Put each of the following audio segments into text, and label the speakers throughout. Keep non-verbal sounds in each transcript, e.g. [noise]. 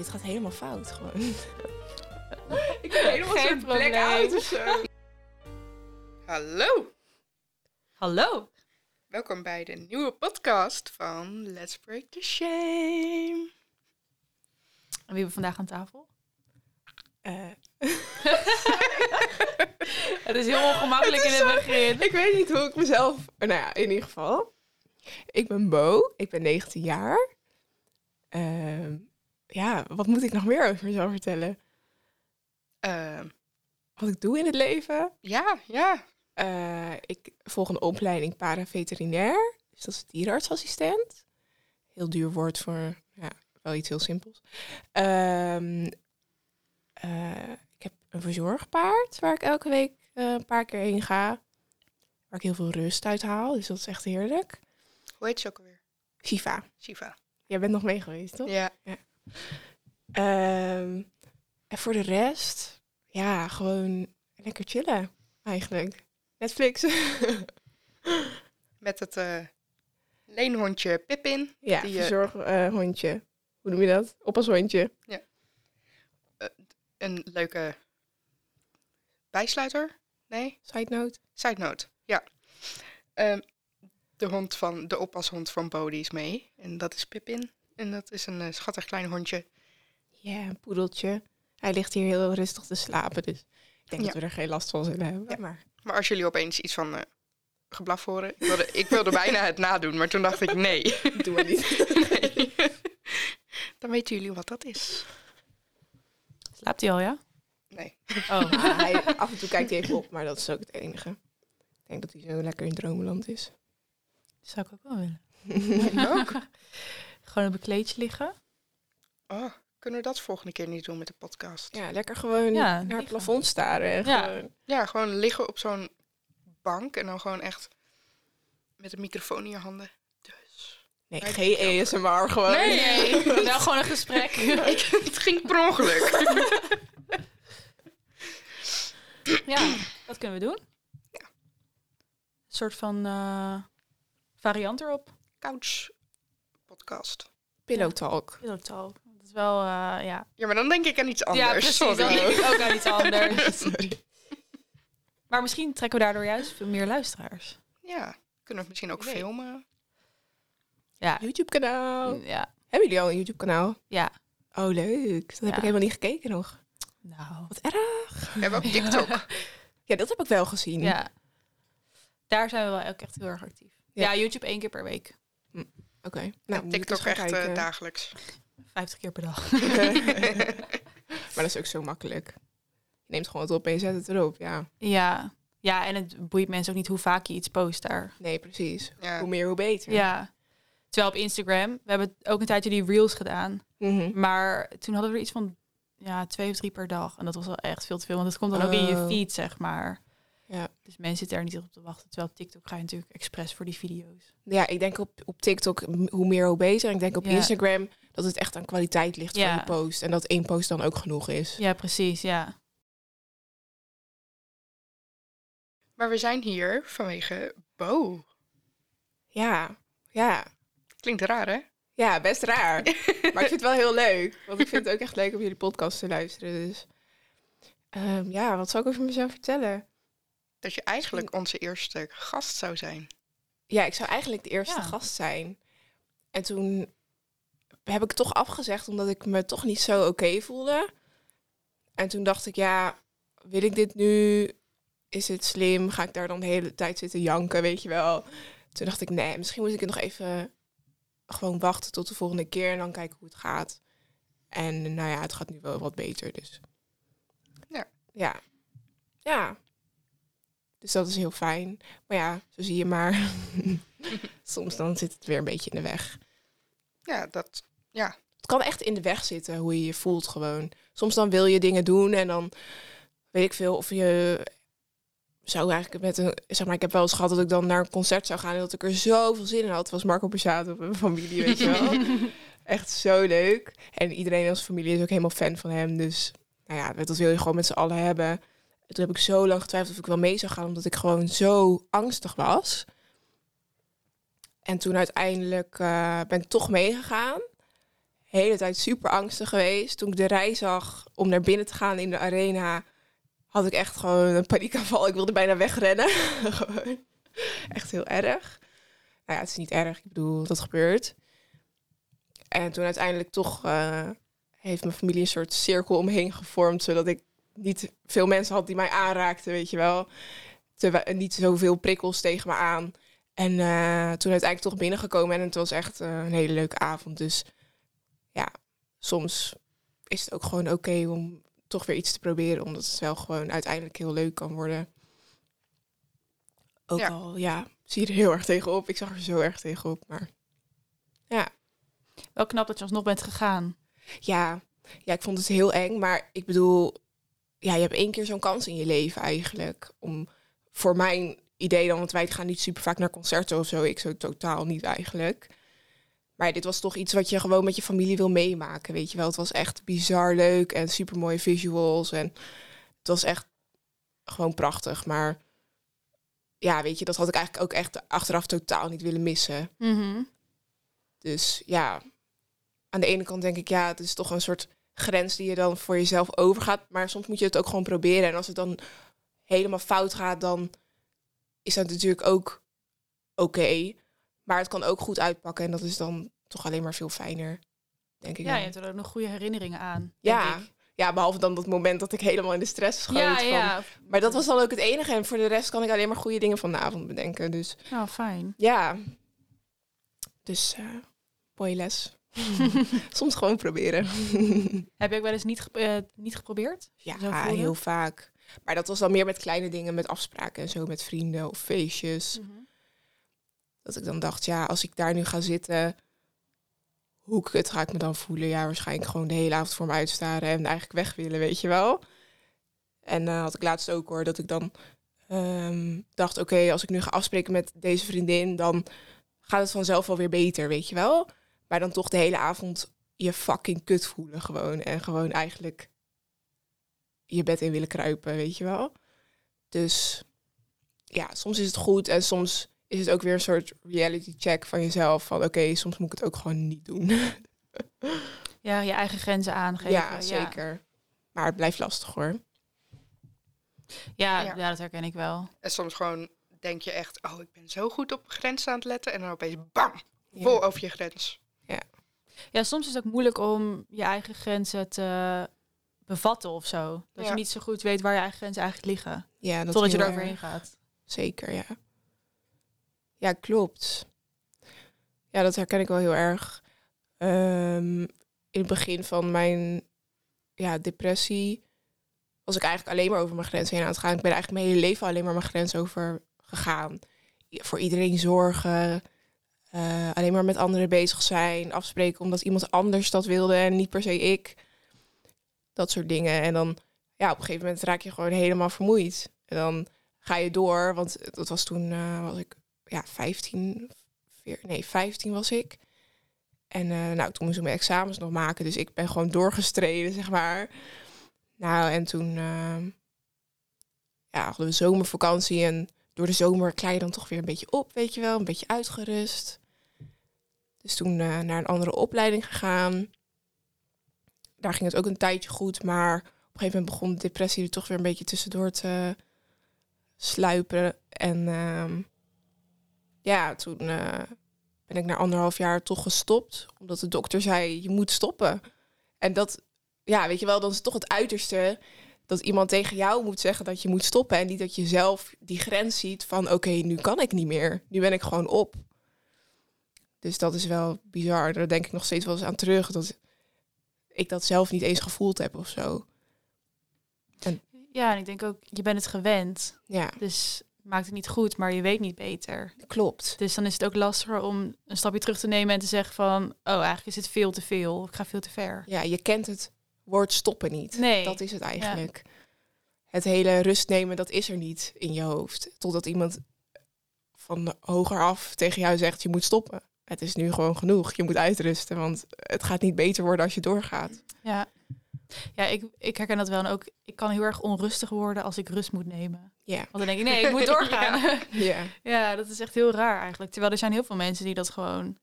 Speaker 1: Dit gaat helemaal fout gewoon. [laughs] ik ben helemaal
Speaker 2: Geen
Speaker 1: zo'n
Speaker 2: probleem.
Speaker 1: blackout of zo.
Speaker 3: Hallo,
Speaker 2: Hallo.
Speaker 3: welkom bij de nieuwe podcast van Let's Break the Shame.
Speaker 2: En wie hebben we vandaag aan tafel?
Speaker 1: Eh, [laughs]
Speaker 2: Het is heel ongemakkelijk
Speaker 1: Het is
Speaker 2: in het begin.
Speaker 1: ik weet niet hoe ik mezelf... Nou ja, in ieder geval. Ik ben Bo. Ik ben 19 jaar. Ehm, ja, wat moet ik nog meer over mezelf vertellen?
Speaker 3: Ehm,
Speaker 1: Wat ik doe in het leven?
Speaker 3: ja, ja.
Speaker 1: Eh, ik volg een opleiding paraveterinair. Dus dat is dierenartsassistent. Heel duur woord voor ja, wel iets heel simpels. Ehm, eh, ik heb een verzorgpaard waar ik elke week eh, een paar keer heen ga. Waar ik heel veel rust uit haal. Dus dat is echt heerlijk.
Speaker 3: Hoe heet ze ook alweer?
Speaker 1: Shiva.
Speaker 3: Shiva.
Speaker 1: Jij bent nog mee geweest, toch?
Speaker 3: Ja,
Speaker 1: Ehm, en voor de rest, ja, gewoon lekker chillen eigenlijk. Netflix.
Speaker 3: met het eh, leenhondje Pippin.
Speaker 1: Ja,
Speaker 3: Die, eh,
Speaker 1: verzorghondje. Hoe noem je dat? Oppashondje.
Speaker 3: Een leuke bijsluiter. Nee,
Speaker 1: Side note.
Speaker 3: side note. Ja. Ehm, de hond van, de oppashond van Bo, die is mee. En dat is Pippin. En dat is een eh, schattig klein hondje.
Speaker 1: Ja, een poedeltje. Hij ligt hier heel rustig te slapen, dus ik denk
Speaker 3: Ja.
Speaker 1: dat we er geen last van zullen hebben.
Speaker 3: Ja.
Speaker 1: Maar
Speaker 3: Maar als jullie opeens iets van eh, geblaf horen... Ik wilde, ik wilde bijna het nadoen, maar toen dacht ik nee. [laughs]
Speaker 1: doen we niet.
Speaker 3: nee. [laughs] Dan weten jullie wat dat is.
Speaker 2: Slaapt hij al, ja?
Speaker 3: Nee.
Speaker 2: Oh.
Speaker 1: Maar hij, af en toe kijkt hij even op, maar dat is ook het enige. Ik denk dat hij zo lekker in dromenland is.
Speaker 2: Zou ik ook wel willen. [laughs]
Speaker 3: Ik ook.
Speaker 2: Gewoon op een kleedje liggen.
Speaker 3: Oh, kunnen we dat volgende keer niet doen met de podcast?
Speaker 1: Ja, lekker gewoon
Speaker 2: Ja,
Speaker 1: naar het
Speaker 2: liggen.
Speaker 1: plafond staren. en
Speaker 2: Ja.
Speaker 1: gewoon-
Speaker 3: Ja, gewoon liggen op zo'n bank en dan gewoon echt met een microfoon in je handen. Dus.
Speaker 1: Nee, geen ASMR gewoon. [laughs]
Speaker 2: Nee, nou gewoon een gesprek. [laughs]
Speaker 3: het ging per ongeluk.
Speaker 2: ja, dat kunnen we doen. Een soort van eh, variant erop.
Speaker 3: Couch podcast.
Speaker 1: Pillow talk.
Speaker 2: Pillow talk. Dat is wel, eh, ja.
Speaker 3: Ja, maar dan denk ik aan iets anders.
Speaker 2: ja, precies.
Speaker 3: Sorry.
Speaker 2: Dan denk ik ook aan iets [laughs] anders.
Speaker 1: Sorry.
Speaker 2: Maar misschien trekken we daardoor juist veel meer luisteraars.
Speaker 3: Ja, kunnen we het misschien ook filmen.
Speaker 2: Ja,
Speaker 1: YouTube-kanaal.
Speaker 2: ja,
Speaker 1: Hebben jullie al een YouTube-kanaal?
Speaker 2: ja.
Speaker 1: Oh, leuk. Dat heb
Speaker 2: Ja.
Speaker 1: ik helemaal niet gekeken nog.
Speaker 2: Nou,
Speaker 1: Wat erg.
Speaker 3: We hebben ook [laughs] TikTok.
Speaker 1: Ja, dat heb ik wel gezien.
Speaker 2: ja. Daar zijn we wel ook echt heel erg actief.
Speaker 1: Ja.
Speaker 2: Ja, YouTube één keer per week.
Speaker 1: Oké. Nou,
Speaker 3: Nou, TikTok echt eh,
Speaker 1: kijken.
Speaker 3: dagelijks.
Speaker 2: 50 keer per dag. [laughs] [laughs]
Speaker 1: maar dat is ook zo makkelijk. Je neemt gewoon wat op en je zet het erop. Ja,
Speaker 2: Ja. Ja, en het boeit mensen ook niet hoe vaak je iets post daar.
Speaker 1: nee, precies.
Speaker 3: Ja.
Speaker 1: Hoe meer, hoe beter.
Speaker 2: Ja. Terwijl op Instagram, we hebben ook een tijdje die reels gedaan.
Speaker 1: Mhm.
Speaker 2: Maar toen hadden we er iets van ja, twee of drie per dag. En dat was wel echt veel te veel. Want het komt dan ook in je
Speaker 1: Oh.
Speaker 2: feed, zeg maar.
Speaker 1: Ja.
Speaker 2: Dus mensen zitten er niet op te wachten. Terwijl op TikTok ga je natuurlijk expres voor die video's.
Speaker 1: ja, ik denk op, op TikTok hoe meer, hoe beter. Ik denk op
Speaker 2: Ja.
Speaker 1: Instagram dat het echt aan kwaliteit ligt
Speaker 2: Ja.
Speaker 1: van je post. En dat één post dan ook genoeg is.
Speaker 2: Ja, precies. Ja.
Speaker 3: Maar we zijn hier vanwege Bo.
Speaker 1: Ja, ja.
Speaker 3: Klinkt raar, hè?
Speaker 1: Ja, best raar. [laughs] maar ik vind het wel heel leuk. Want ik vind het ook echt leuk om jullie podcast te luisteren. Dus Ehm, ja, wat zou ik over mezelf vertellen?
Speaker 3: Dat je eigenlijk onze eerste gast zou zijn.
Speaker 1: Ja, ik zou eigenlijk de eerste
Speaker 2: Ja.
Speaker 1: gast zijn. En toen heb ik het toch afgezegd omdat ik me toch niet zo oké voelde. En toen dacht ik, ja, wil ik dit nu? Is het slim? Ga ik daar dan de hele tijd zitten janken, weet je wel? Toen dacht ik, nee, misschien moet ik het nog even gewoon wachten tot de volgende keer en dan kijken hoe het gaat. En nou ja, het gaat nu wel wat beter, dus.
Speaker 3: Ja.
Speaker 1: Ja. Ja. Dus dat is heel fijn. Maar ja, zo zie je maar. [laughs] Soms dan zit het weer een beetje in de weg.
Speaker 3: Ja, dat. Ja,
Speaker 1: Het kan echt in de weg zitten hoe je je voelt gewoon. Soms dan wil je dingen doen en dan weet ik veel of je zou eigenlijk met een zeg maar ik heb wel eens gehad dat ik dan naar een concert zou gaan en dat ik er zoveel zin in had. Het was Marco Borsato mijn familie, weet je wel. [laughs] echt zo leuk. En iedereen in onze familie is ook helemaal fan van hem, dus nou ja, dat wil je gewoon met z'n allen hebben. En toen heb ik zo lang getwijfeld of ik wel mee zou gaan, omdat ik gewoon zo angstig was. En toen uiteindelijk eh, ben ik toch meegegaan. hele tijd super angstig geweest. Toen ik de rij zag om naar binnen te gaan in de arena, had ik echt gewoon een paniekaanval. Ik wilde bijna wegrennen. [laughs] Echt heel erg. Nou ja, het is niet erg. Ik bedoel, dat gebeurt. En toen uiteindelijk toch eh, heeft mijn familie een soort cirkel omheen gevormd, zodat ik niet veel mensen had die mij aanraakten, weet je wel. Terwijl, niet zoveel prikkels tegen me aan. En eh, toen uiteindelijk toch binnengekomen en het was echt eh, een hele leuke avond. Dus ja, soms is het ook gewoon oké om toch weer iets te proberen, omdat het wel gewoon uiteindelijk heel leuk kan worden. Ook
Speaker 3: Ja.
Speaker 1: al, ja, zie je er heel erg tegenop. Ik zag er zo erg tegenop, maar ja.
Speaker 2: Wel knap dat je alsnog bent gegaan.
Speaker 1: Ja, ja, ik vond het heel eng, maar ik bedoel, ja, je hebt één keer zo'n kans in je leven eigenlijk. Om voor mijn idee dan, want wij gaan niet super vaak naar concerten of zo. Ik zo totaal niet eigenlijk. Maar dit was toch iets wat je gewoon met je familie wil meemaken, weet je wel. Het was echt bizar leuk en super mooie visuals en het was echt gewoon prachtig. Maar ja, weet je, dat had ik eigenlijk ook echt achteraf totaal niet willen missen.
Speaker 2: Mhm.
Speaker 1: Dus ja, aan de ene kant denk ik, ja, het is toch een soort grens die je dan voor jezelf overgaat. Maar soms moet je het ook gewoon proberen. En als het dan helemaal fout gaat, dan is dat natuurlijk ook oké. Maar het kan ook goed uitpakken. En dat is dan toch alleen maar veel fijner, denk ik.
Speaker 2: Ja,
Speaker 1: dan.
Speaker 2: je hebt er ook nog goede herinneringen aan.
Speaker 1: ja.
Speaker 2: denk ik.
Speaker 1: ja, behalve dan dat moment dat ik helemaal in de stress schoot.
Speaker 2: ja,
Speaker 1: van-
Speaker 2: ja.
Speaker 1: Maar dat was dan ook het enige. En voor de rest kan ik alleen maar goede dingen van de avond bedenken. Dus
Speaker 2: Nou, fijn.
Speaker 1: ja. Dus eh mooie les. [laughs] Soms gewoon proberen. [laughs]
Speaker 2: Heb je ook wel eens niet, eh, niet geprobeerd?
Speaker 1: Ja, heel vaak. Maar dat was dan meer met kleine dingen, met afspraken en zo, met vrienden of feestjes.
Speaker 2: Mhm.
Speaker 1: Dat ik dan dacht, ja, als ik daar nu ga zitten, hoe kut ga ik me dan voelen? Ja, waarschijnlijk gewoon de hele avond voor me uitstaren en eigenlijk weg willen, weet je wel. En eh, had ik laatst ook hoor, dat ik dan ehm, dacht, oké, als ik nu ga afspreken met deze vriendin, dan gaat het vanzelf wel weer beter, weet je wel. Maar dan toch de hele avond je fucking kut voelen gewoon. En gewoon eigenlijk je bed in willen kruipen, weet je wel. Dus ja, soms is het goed en soms is het ook weer een soort reality check van jezelf. Van oké, soms moet ik het ook gewoon niet doen. [laughs]
Speaker 2: Ja, je eigen grenzen aangeven.
Speaker 1: ja, zeker. Maar het blijft lastig hoor.
Speaker 2: Ja,
Speaker 3: Ja.
Speaker 2: ja. dat herken ik wel.
Speaker 3: En soms gewoon denk je echt, oh, ik ben zo goed op grenzen aan het letten. En dan opeens, bam,
Speaker 1: Ja.
Speaker 3: vol over je grens.
Speaker 2: Ja, soms is het ook moeilijk om je eigen grenzen te bevatten of zo. Dat
Speaker 3: Ja.
Speaker 2: je niet zo goed weet waar je eigen grenzen eigenlijk liggen.
Speaker 1: Ja, dat
Speaker 2: Totdat je
Speaker 1: heel
Speaker 2: er overheen
Speaker 1: erg.
Speaker 2: gaat.
Speaker 1: Zeker, ja. Ja, klopt. Ja, dat herken ik wel heel erg. Ehm, in het begin van mijn ja, depressie was ik eigenlijk alleen maar over mijn grens heen aan het gaan. Ik ben eigenlijk mijn hele leven alleen maar mijn grens over gegaan. Voor iedereen zorgen, eh, alleen maar met anderen bezig zijn, afspreken omdat iemand anders dat wilde en niet per se ik. Dat soort dingen. En dan, ja, op een gegeven moment raak je gewoon helemaal vermoeid. En dan ga je door, want dat was toen, eh, was ik, ja, 15, veer- nee, 15 was ik. En eh, nou, toen moest ik mijn examens nog maken, dus ik ben gewoon doorgestreden, zeg maar. Nou, en toen eh, ja, hadden we zomervakantie en door de zomer klei je dan toch weer een beetje op, weet je wel, een beetje uitgerust. Dus toen eh, naar een andere opleiding gegaan. Daar ging het ook een tijdje goed, maar op een gegeven moment begon de depressie er toch weer een beetje tussendoor te sluipen. En ehm, ja, toen eh, ben ik na anderhalf jaar toch gestopt. Omdat de dokter zei, je moet stoppen. En dat, ja, weet je wel, dan is toch het uiterste dat iemand tegen jou moet zeggen dat je moet stoppen. En niet dat je zelf die grens ziet van, oké, nu kan ik niet meer. Nu ben ik gewoon op. Dus dat is wel bizar. Daar denk ik nog steeds wel eens aan terug. Dat ik dat zelf niet eens gevoeld heb of zo.
Speaker 2: Ja, en ik denk ook, je bent het gewend.
Speaker 1: Ja,
Speaker 2: Dus maakt het niet goed, maar je weet niet beter.
Speaker 1: klopt.
Speaker 2: Dus dan is het ook lastiger om een stapje terug te nemen en te zeggen van... oh, eigenlijk is het veel te veel. Ik ga veel te ver.
Speaker 1: Ja, je kent het woord stoppen niet.
Speaker 2: Nee.
Speaker 1: Dat is het eigenlijk. Het hele rust nemen, dat is er niet in je hoofd. Totdat iemand van hoger af tegen jou zegt, je moet stoppen. Het is nu gewoon genoeg. Je moet uitrusten, want het gaat niet beter worden als je doorgaat.
Speaker 2: Ja, ja ik, ik herken dat wel. En ook, ik kan heel erg onrustig worden als ik rust moet nemen.
Speaker 1: Ja.
Speaker 2: Want dan denk ik, nee, ik moet [laughs] doorgaan. ja. [laughs]
Speaker 1: Ja,
Speaker 2: dat is echt heel raar eigenlijk. Terwijl er zijn heel veel mensen die dat gewoon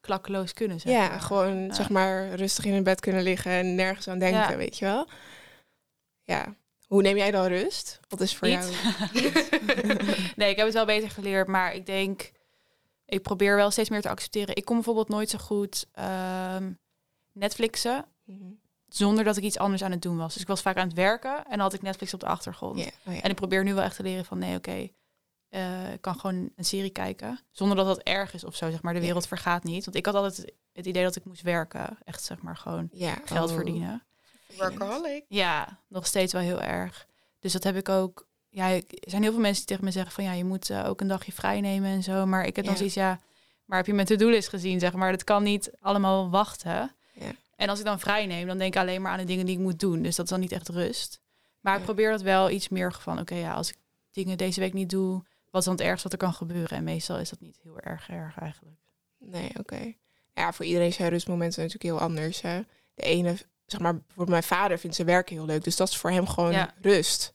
Speaker 2: klakkeloos kunnen, zeg
Speaker 1: Ja,
Speaker 2: maar.
Speaker 1: gewoon
Speaker 2: Ja.
Speaker 1: zeg maar rustig in een bed kunnen liggen en nergens aan denken,
Speaker 2: Ja.
Speaker 1: weet je wel. Ja. Hoe neem jij dan rust? Wat is voor
Speaker 2: Niet.
Speaker 1: jou? [laughs]
Speaker 2: nee, ik heb het wel beter geleerd, maar ik denk, ik probeer wel steeds meer te accepteren. Ik kon bijvoorbeeld nooit zo goed ehm, Netflixen
Speaker 1: Mhm.
Speaker 2: zonder dat ik iets anders aan het doen was. Dus ik was vaak aan het werken en dan had ik Netflix op de achtergrond.
Speaker 1: Oh ja.
Speaker 2: En ik probeer nu wel echt te leren van nee, oké, eh, ik kan gewoon een serie kijken. Zonder dat dat erg is of zo, zeg maar. De wereld vergaat niet. Want ik had altijd het idee dat ik moest werken. Echt, zeg maar, gewoon geld
Speaker 1: oh.
Speaker 2: verdienen.
Speaker 3: Workaholic.
Speaker 2: Ja, nog steeds wel heel erg. Dus dat heb ik ook. Ja, er zijn heel veel mensen die tegen me zeggen van ja, je moet eh, ook een dagje vrij nemen en zo. Maar ik heb dan
Speaker 1: Ja.
Speaker 2: zoiets, ja, maar heb je mijn to-do-list gezien, zeg maar. Dat kan niet allemaal wachten.
Speaker 1: Ja.
Speaker 2: En als ik dan vrij neem, dan denk ik alleen maar aan de dingen die ik moet doen. Dus dat is dan niet echt rust. Maar ik probeer dat wel iets meer van, oké, ja, als ik dingen deze week niet doe, wat is dan het ergste wat er kan gebeuren? En meestal is dat niet heel erg erg eigenlijk.
Speaker 1: Nee, oké. Ja, voor iedereen zijn rustmomenten natuurlijk heel anders. Hè? De ene, zeg maar, voor mijn vader vindt zijn werk heel leuk. Dus dat is voor hem gewoon rust.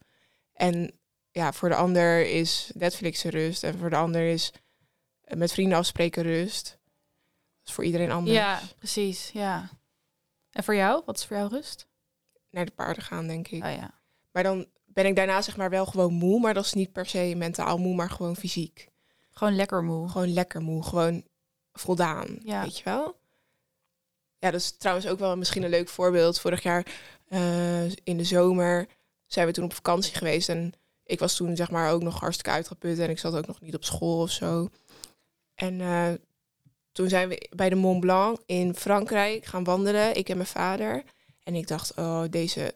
Speaker 1: En ja, voor de ander is Netflix rust. En voor de ander is eh, met vrienden afspreken rust. Dat is voor iedereen anders.
Speaker 2: Ja, precies, ja. En voor jou? Wat is voor jou rust?
Speaker 1: Naar de paarden gaan, denk ik.
Speaker 2: Oh ja.
Speaker 1: Maar dan ben ik daarna zeg maar wel gewoon moe. Maar dat is niet per se mentaal moe, maar gewoon fysiek.
Speaker 2: Gewoon lekker moe.
Speaker 1: Gewoon lekker moe. Gewoon voldaan.
Speaker 2: Ja.
Speaker 1: Weet je wel? Ja, dat is trouwens ook wel misschien een leuk voorbeeld. Vorig jaar eh, in de zomer zijn we toen op vakantie geweest. En ik was toen zeg maar ook nog hartstikke uitgeput. En ik zat ook nog niet op school of zo. En eh, toen zijn we bij de Mont Blanc in Frankrijk gaan wandelen. Ik en mijn vader. En ik dacht, oh, deze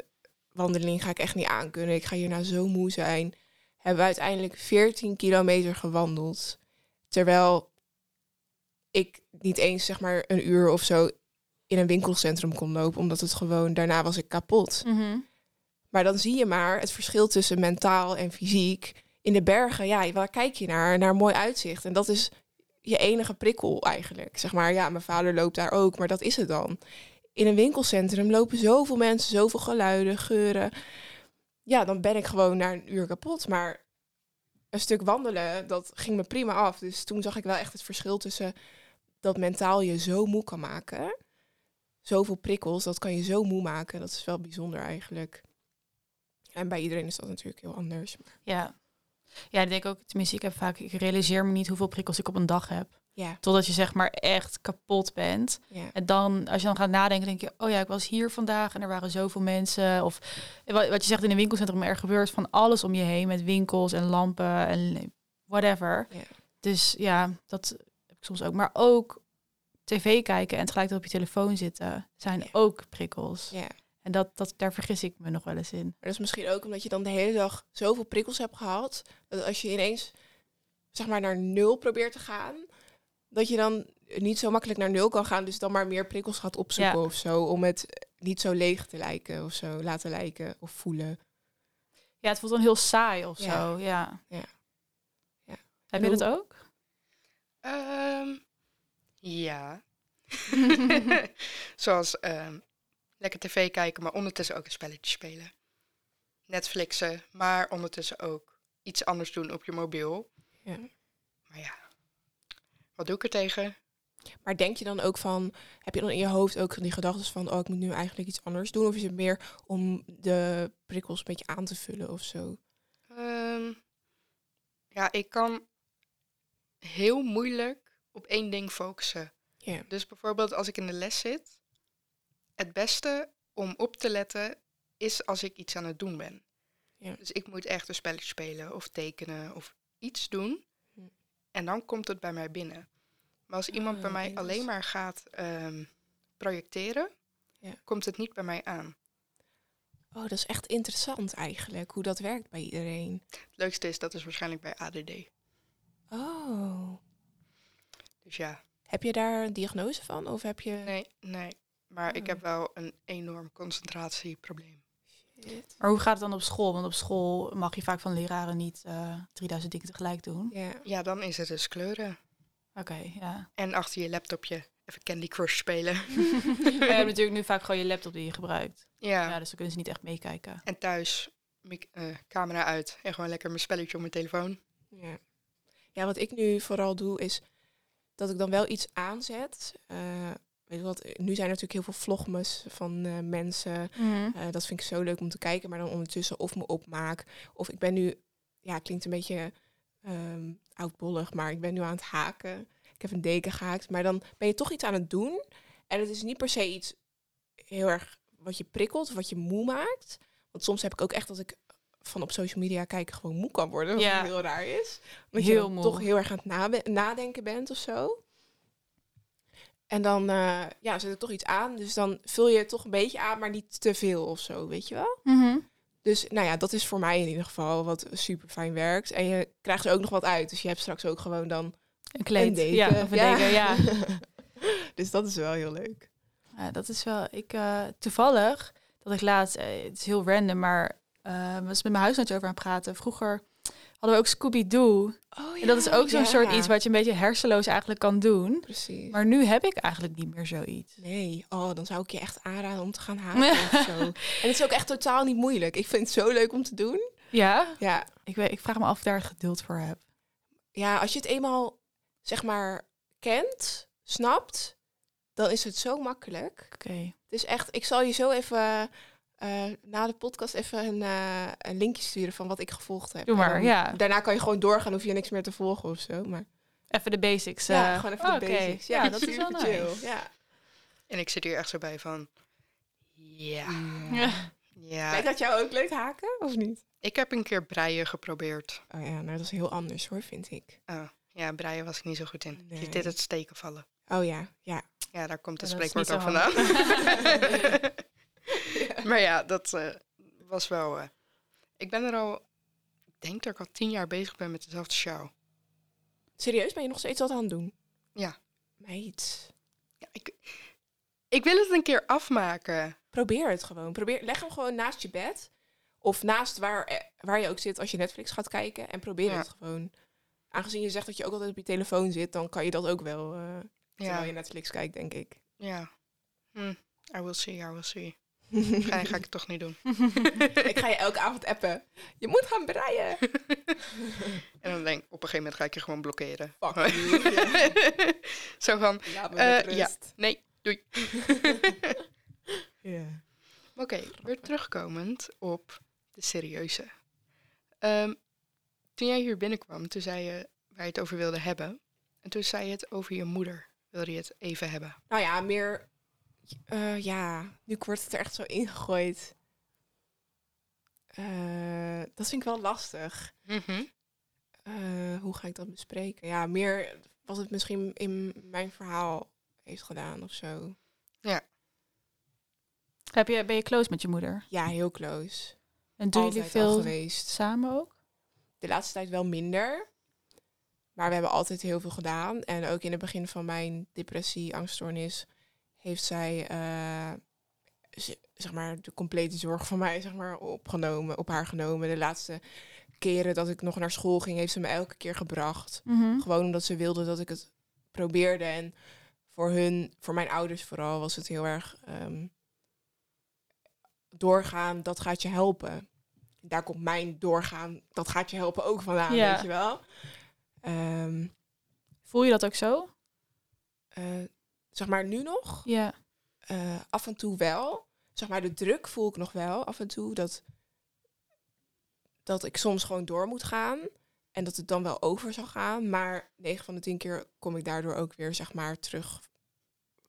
Speaker 1: wandeling ga ik echt niet aankunnen. Ik ga hierna zo moe zijn. Hebben we uiteindelijk 14 kilometer gewandeld. Terwijl ik niet eens zeg maar een uur of zo in een winkelcentrum kon lopen. Omdat het gewoon, daarna was ik kapot.
Speaker 2: Mhm.
Speaker 1: Maar dan zie je maar het verschil tussen mentaal en fysiek. In de bergen, ja, waar kijk je naar? Naar mooi uitzicht. En dat is je enige prikkel eigenlijk. Zeg maar, ja, mijn vader loopt daar ook, maar dat is het dan. In een winkelcentrum lopen zoveel mensen, zoveel geluiden, geuren. Ja, dan ben ik gewoon na een uur kapot. Maar een stuk wandelen, dat ging me prima af. Dus toen zag ik wel echt het verschil tussen dat mentaal je zo moe kan maken. Zoveel prikkels, dat kan je zo moe maken. Dat is wel bijzonder eigenlijk. En bij iedereen is dat natuurlijk heel anders. Maar
Speaker 2: Ja. Ja, ik denk ook, tenminste, ik heb vaak, ik realiseer me niet hoeveel prikkels ik op een dag heb.
Speaker 1: ja,
Speaker 2: Totdat je zeg maar echt kapot bent.
Speaker 1: ja,
Speaker 2: En dan, als je dan gaat nadenken, denk je, oh ja, ik was hier vandaag en er waren zoveel mensen. Of wat, je zegt in een winkelcentrum, er gebeurt van alles om je heen met winkels en lampen en whatever.
Speaker 1: Ja.
Speaker 2: Dus ja, dat heb ik soms ook. Maar ook tv kijken en tegelijkertijd op je telefoon zitten, zijn ook prikkels.
Speaker 1: ja.
Speaker 2: En dat, dat, daar vergis ik me nog wel eens in.
Speaker 1: Maar dat is misschien ook omdat je dan de hele dag zoveel prikkels hebt gehad. Dat als je ineens zeg maar naar nul probeert te gaan, dat je dan niet zo makkelijk naar nul kan gaan. Dus dan maar meer prikkels gaat opzoeken
Speaker 2: Ja.
Speaker 1: of zo. Om het niet zo leeg te lijken of zo, laten lijken of voelen.
Speaker 2: Ja, het voelt dan heel saai of
Speaker 1: Ja.
Speaker 2: zo. Ja.
Speaker 1: Ja. Ja.
Speaker 2: Heb
Speaker 1: En
Speaker 2: je dat
Speaker 1: hoe-
Speaker 2: ook?
Speaker 3: Ehm, ja. [laughs] [laughs] Zoals ehm, lekker tv kijken, maar ondertussen ook een spelletje spelen. Netflixen, maar ondertussen ook iets anders doen op je mobiel.
Speaker 1: Ja.
Speaker 3: Maar ja, wat doe ik er tegen?
Speaker 1: Maar denk je dan ook van, heb je dan in je hoofd ook die gedachten van, oh, ik moet nu eigenlijk iets anders doen? Of is het meer om de prikkels een beetje aan te vullen of zo?
Speaker 3: Ehm, ja, ik kan heel moeilijk op één ding focussen. Dus bijvoorbeeld als ik in de les zit, het beste om op te letten is als ik iets aan het doen ben.
Speaker 1: Ja.
Speaker 3: Dus ik moet echt een spelletje spelen of tekenen of iets doen.
Speaker 1: Hm.
Speaker 3: En dan komt het bij mij binnen. Maar als iemand bij
Speaker 1: Ah,
Speaker 3: mij alleen
Speaker 1: is-
Speaker 3: maar gaat ehm, projecteren,
Speaker 1: Ja.
Speaker 3: komt het niet bij mij aan.
Speaker 1: Oh, dat is echt interessant eigenlijk, hoe dat werkt bij iedereen.
Speaker 3: Het leukste is, dat is waarschijnlijk bij ADD.
Speaker 1: Oh.
Speaker 3: Dus ja,
Speaker 1: Heb je daar een diagnose van? Of heb je...
Speaker 3: nee, nee. Maar ik heb wel een enorm concentratieprobleem.
Speaker 1: Shit.
Speaker 2: Maar hoe gaat het dan op school? Want op school mag je vaak van leraren niet eh 3000 dingen tegelijk doen.
Speaker 1: Ja.
Speaker 3: Ja, dan is het dus kleuren.
Speaker 2: Oké, ja.
Speaker 3: En achter je laptopje even Candy Crush spelen. [laughs] [laughs]
Speaker 2: Je hebt natuurlijk nu vaak gewoon je laptop die je gebruikt.
Speaker 3: ja.
Speaker 2: Ja, dus dan kunnen ze niet echt meekijken.
Speaker 3: En thuis, eh, camera uit en gewoon lekker mijn spelletje op mijn telefoon.
Speaker 1: Ja. ja, wat ik nu vooral doe is... dat ik dan wel iets aanzet. Eh, weet je wat, nu zijn er natuurlijk heel veel vlogmas van eh, mensen.
Speaker 2: Mhm.
Speaker 1: Eh, dat vind ik zo leuk om te kijken, maar dan ondertussen of me opmaak. Of ik ben nu, ja, klinkt een beetje ehm oudbollig, maar ik ben nu aan het haken. Ik heb een deken gehaakt, maar dan ben je toch iets aan het doen. En het is niet per se iets heel erg wat je prikkelt of wat je moe maakt. Want soms heb ik ook echt dat ik van op social media kijken gewoon moe kan worden. Wat
Speaker 2: Ja.
Speaker 1: heel raar is. Omdat
Speaker 2: Heel
Speaker 1: je
Speaker 2: moe.
Speaker 1: toch heel erg aan het nadenken bent of zo. En dan eh, ja, zet ik toch iets aan. Dus dan vul je het toch een beetje aan, maar niet te veel of zo, weet je wel?
Speaker 2: Mhm.
Speaker 1: Dus nou ja, dat is voor mij in ieder geval wat super fijn werkt. En je krijgt er ook nog wat uit. Dus je hebt straks ook gewoon dan
Speaker 2: Een kleed.
Speaker 1: een deken.
Speaker 2: Ja, of een deken, ja. [laughs]
Speaker 1: dus dat is wel heel leuk.
Speaker 2: Ja, dat is wel. Ik eh, toevallig dat ik laatst, eh, het is heel random, maar eh was met mijn huisarts over aan het praten. Vroeger hadden we ook Scooby Doo.
Speaker 1: Oh,
Speaker 2: En dat is ook zo'n soort iets wat je een beetje hersenloos eigenlijk kan doen.
Speaker 1: Precies.
Speaker 2: Maar nu heb ik eigenlijk niet meer zoiets.
Speaker 1: Nee, oh, dan zou ik je echt aanraden om te gaan [laughs] haken of zo. En het is ook echt totaal niet moeilijk. Ik vind het zo leuk om te doen.
Speaker 2: Ja,
Speaker 1: Ja,
Speaker 2: ik, weet, ik vraag me af of ik daar geduld voor heb.
Speaker 1: ja als je het eenmaal, zeg maar, kent, snapt, dan is het zo makkelijk.
Speaker 2: Oké.
Speaker 1: Het is echt, ik zal je zo even eh, na de podcast even een, eh, een linkje sturen van wat ik gevolgd heb.
Speaker 2: Doe maar,
Speaker 1: dan-
Speaker 2: ja.
Speaker 1: Daarna kan je gewoon doorgaan, hoef je niks meer te volgen of zo. Maar
Speaker 2: Even de basics.
Speaker 1: ja,
Speaker 2: eh.
Speaker 1: gewoon even de
Speaker 2: Oké.
Speaker 1: basics.
Speaker 2: Ja, dat is wel
Speaker 1: super chill.
Speaker 2: nice.
Speaker 1: Ja.
Speaker 3: En ik zit hier echt zo bij van... Ja,
Speaker 2: Ja.
Speaker 3: ja.
Speaker 1: Lijkt dat jou ook leuk haken, of niet?
Speaker 3: Ik heb een keer breien geprobeerd.
Speaker 1: Oh ja, nou dat is heel anders hoor, vind ik.
Speaker 3: Oh, ja, breien was ik niet zo goed in.
Speaker 1: Nee.
Speaker 3: Je deed het steken vallen.
Speaker 1: Oh ja, ja.
Speaker 3: Ja, daar komt het spreekwoord
Speaker 2: zo
Speaker 3: vandaan. [laughs] [laughs] [laughs] Maar ja, dat eh, was wel... eh, ik ben er al... Ik denk dat ik al tien jaar bezig ben met dezelfde show.
Speaker 1: Serieus, ben je nog steeds wat aan het doen?
Speaker 3: Ja.
Speaker 1: Meid.
Speaker 3: Ja, ik, ik wil het een keer afmaken.
Speaker 1: Probeer het gewoon. Probeer, leg hem gewoon naast je bed. Of naast waar, eh, waar je ook zit als je Netflix gaat kijken. En probeer
Speaker 3: Ja.
Speaker 1: het gewoon. Aangezien je zegt dat je ook altijd op je telefoon zit, dan kan je dat ook wel eh, terwijl
Speaker 3: Ja,
Speaker 1: je Netflix kijkt, denk ik.
Speaker 3: ja. Hm, I will see, I will see. Waarschijnlijk ga ik het toch niet doen. [laughs]
Speaker 1: ik ga je elke avond appen. Je moet gaan breien. [laughs]
Speaker 3: En dan denk ik, op een gegeven moment ga ik je gewoon blokkeren.
Speaker 1: Fuck. [laughs]
Speaker 3: Zo van,
Speaker 1: met
Speaker 3: ja, nee, doei.
Speaker 1: Ja.
Speaker 3: Oké, weer terugkomend op de serieuze. Ehm, toen jij hier binnenkwam, toen zei je waar je het over wilde hebben. En toen zei je het over je moeder. Wilde je het even hebben?
Speaker 1: Nou ja, meer... eh, ja, nu wordt het er echt zo ingegooid. Eh, dat vind ik wel lastig. Eh, hoe ga ik dat bespreken? Ja, meer wat het misschien in mijn verhaal heeft gedaan of zo.
Speaker 2: Heb je, ben je close met je moeder?
Speaker 1: Ja, heel close.
Speaker 2: En doen
Speaker 1: Altijd
Speaker 2: jullie veel
Speaker 1: geweest.
Speaker 2: samen ook?
Speaker 1: De laatste tijd wel minder. Maar we hebben altijd heel veel gedaan. En ook in het begin van mijn depressie, angststoornis, heeft zij z- zeg maar, de complete zorg van mij zeg maar, opgenomen, op haar genomen. De laatste keren dat ik nog naar school ging, heeft ze me elke keer gebracht.
Speaker 2: Mhm.
Speaker 1: Gewoon omdat ze wilde dat ik het probeerde. En voor hun, voor mijn ouders vooral, was het heel erg ehm, doorgaan, dat gaat je helpen. Daar komt mijn doorgaan, dat gaat je helpen ook vandaan,
Speaker 2: Ja.
Speaker 1: weet je wel. Ehm,
Speaker 2: Voel je dat ook zo?
Speaker 1: eh, zeg maar nu nog,
Speaker 2: Ja.
Speaker 1: eh, af en toe wel. Zeg maar de druk voel ik nog wel af en toe. Dat, dat ik soms gewoon door moet gaan. En dat het dan wel over zal gaan. Maar 9 van de 10 keer kom ik daardoor ook weer zeg maar terug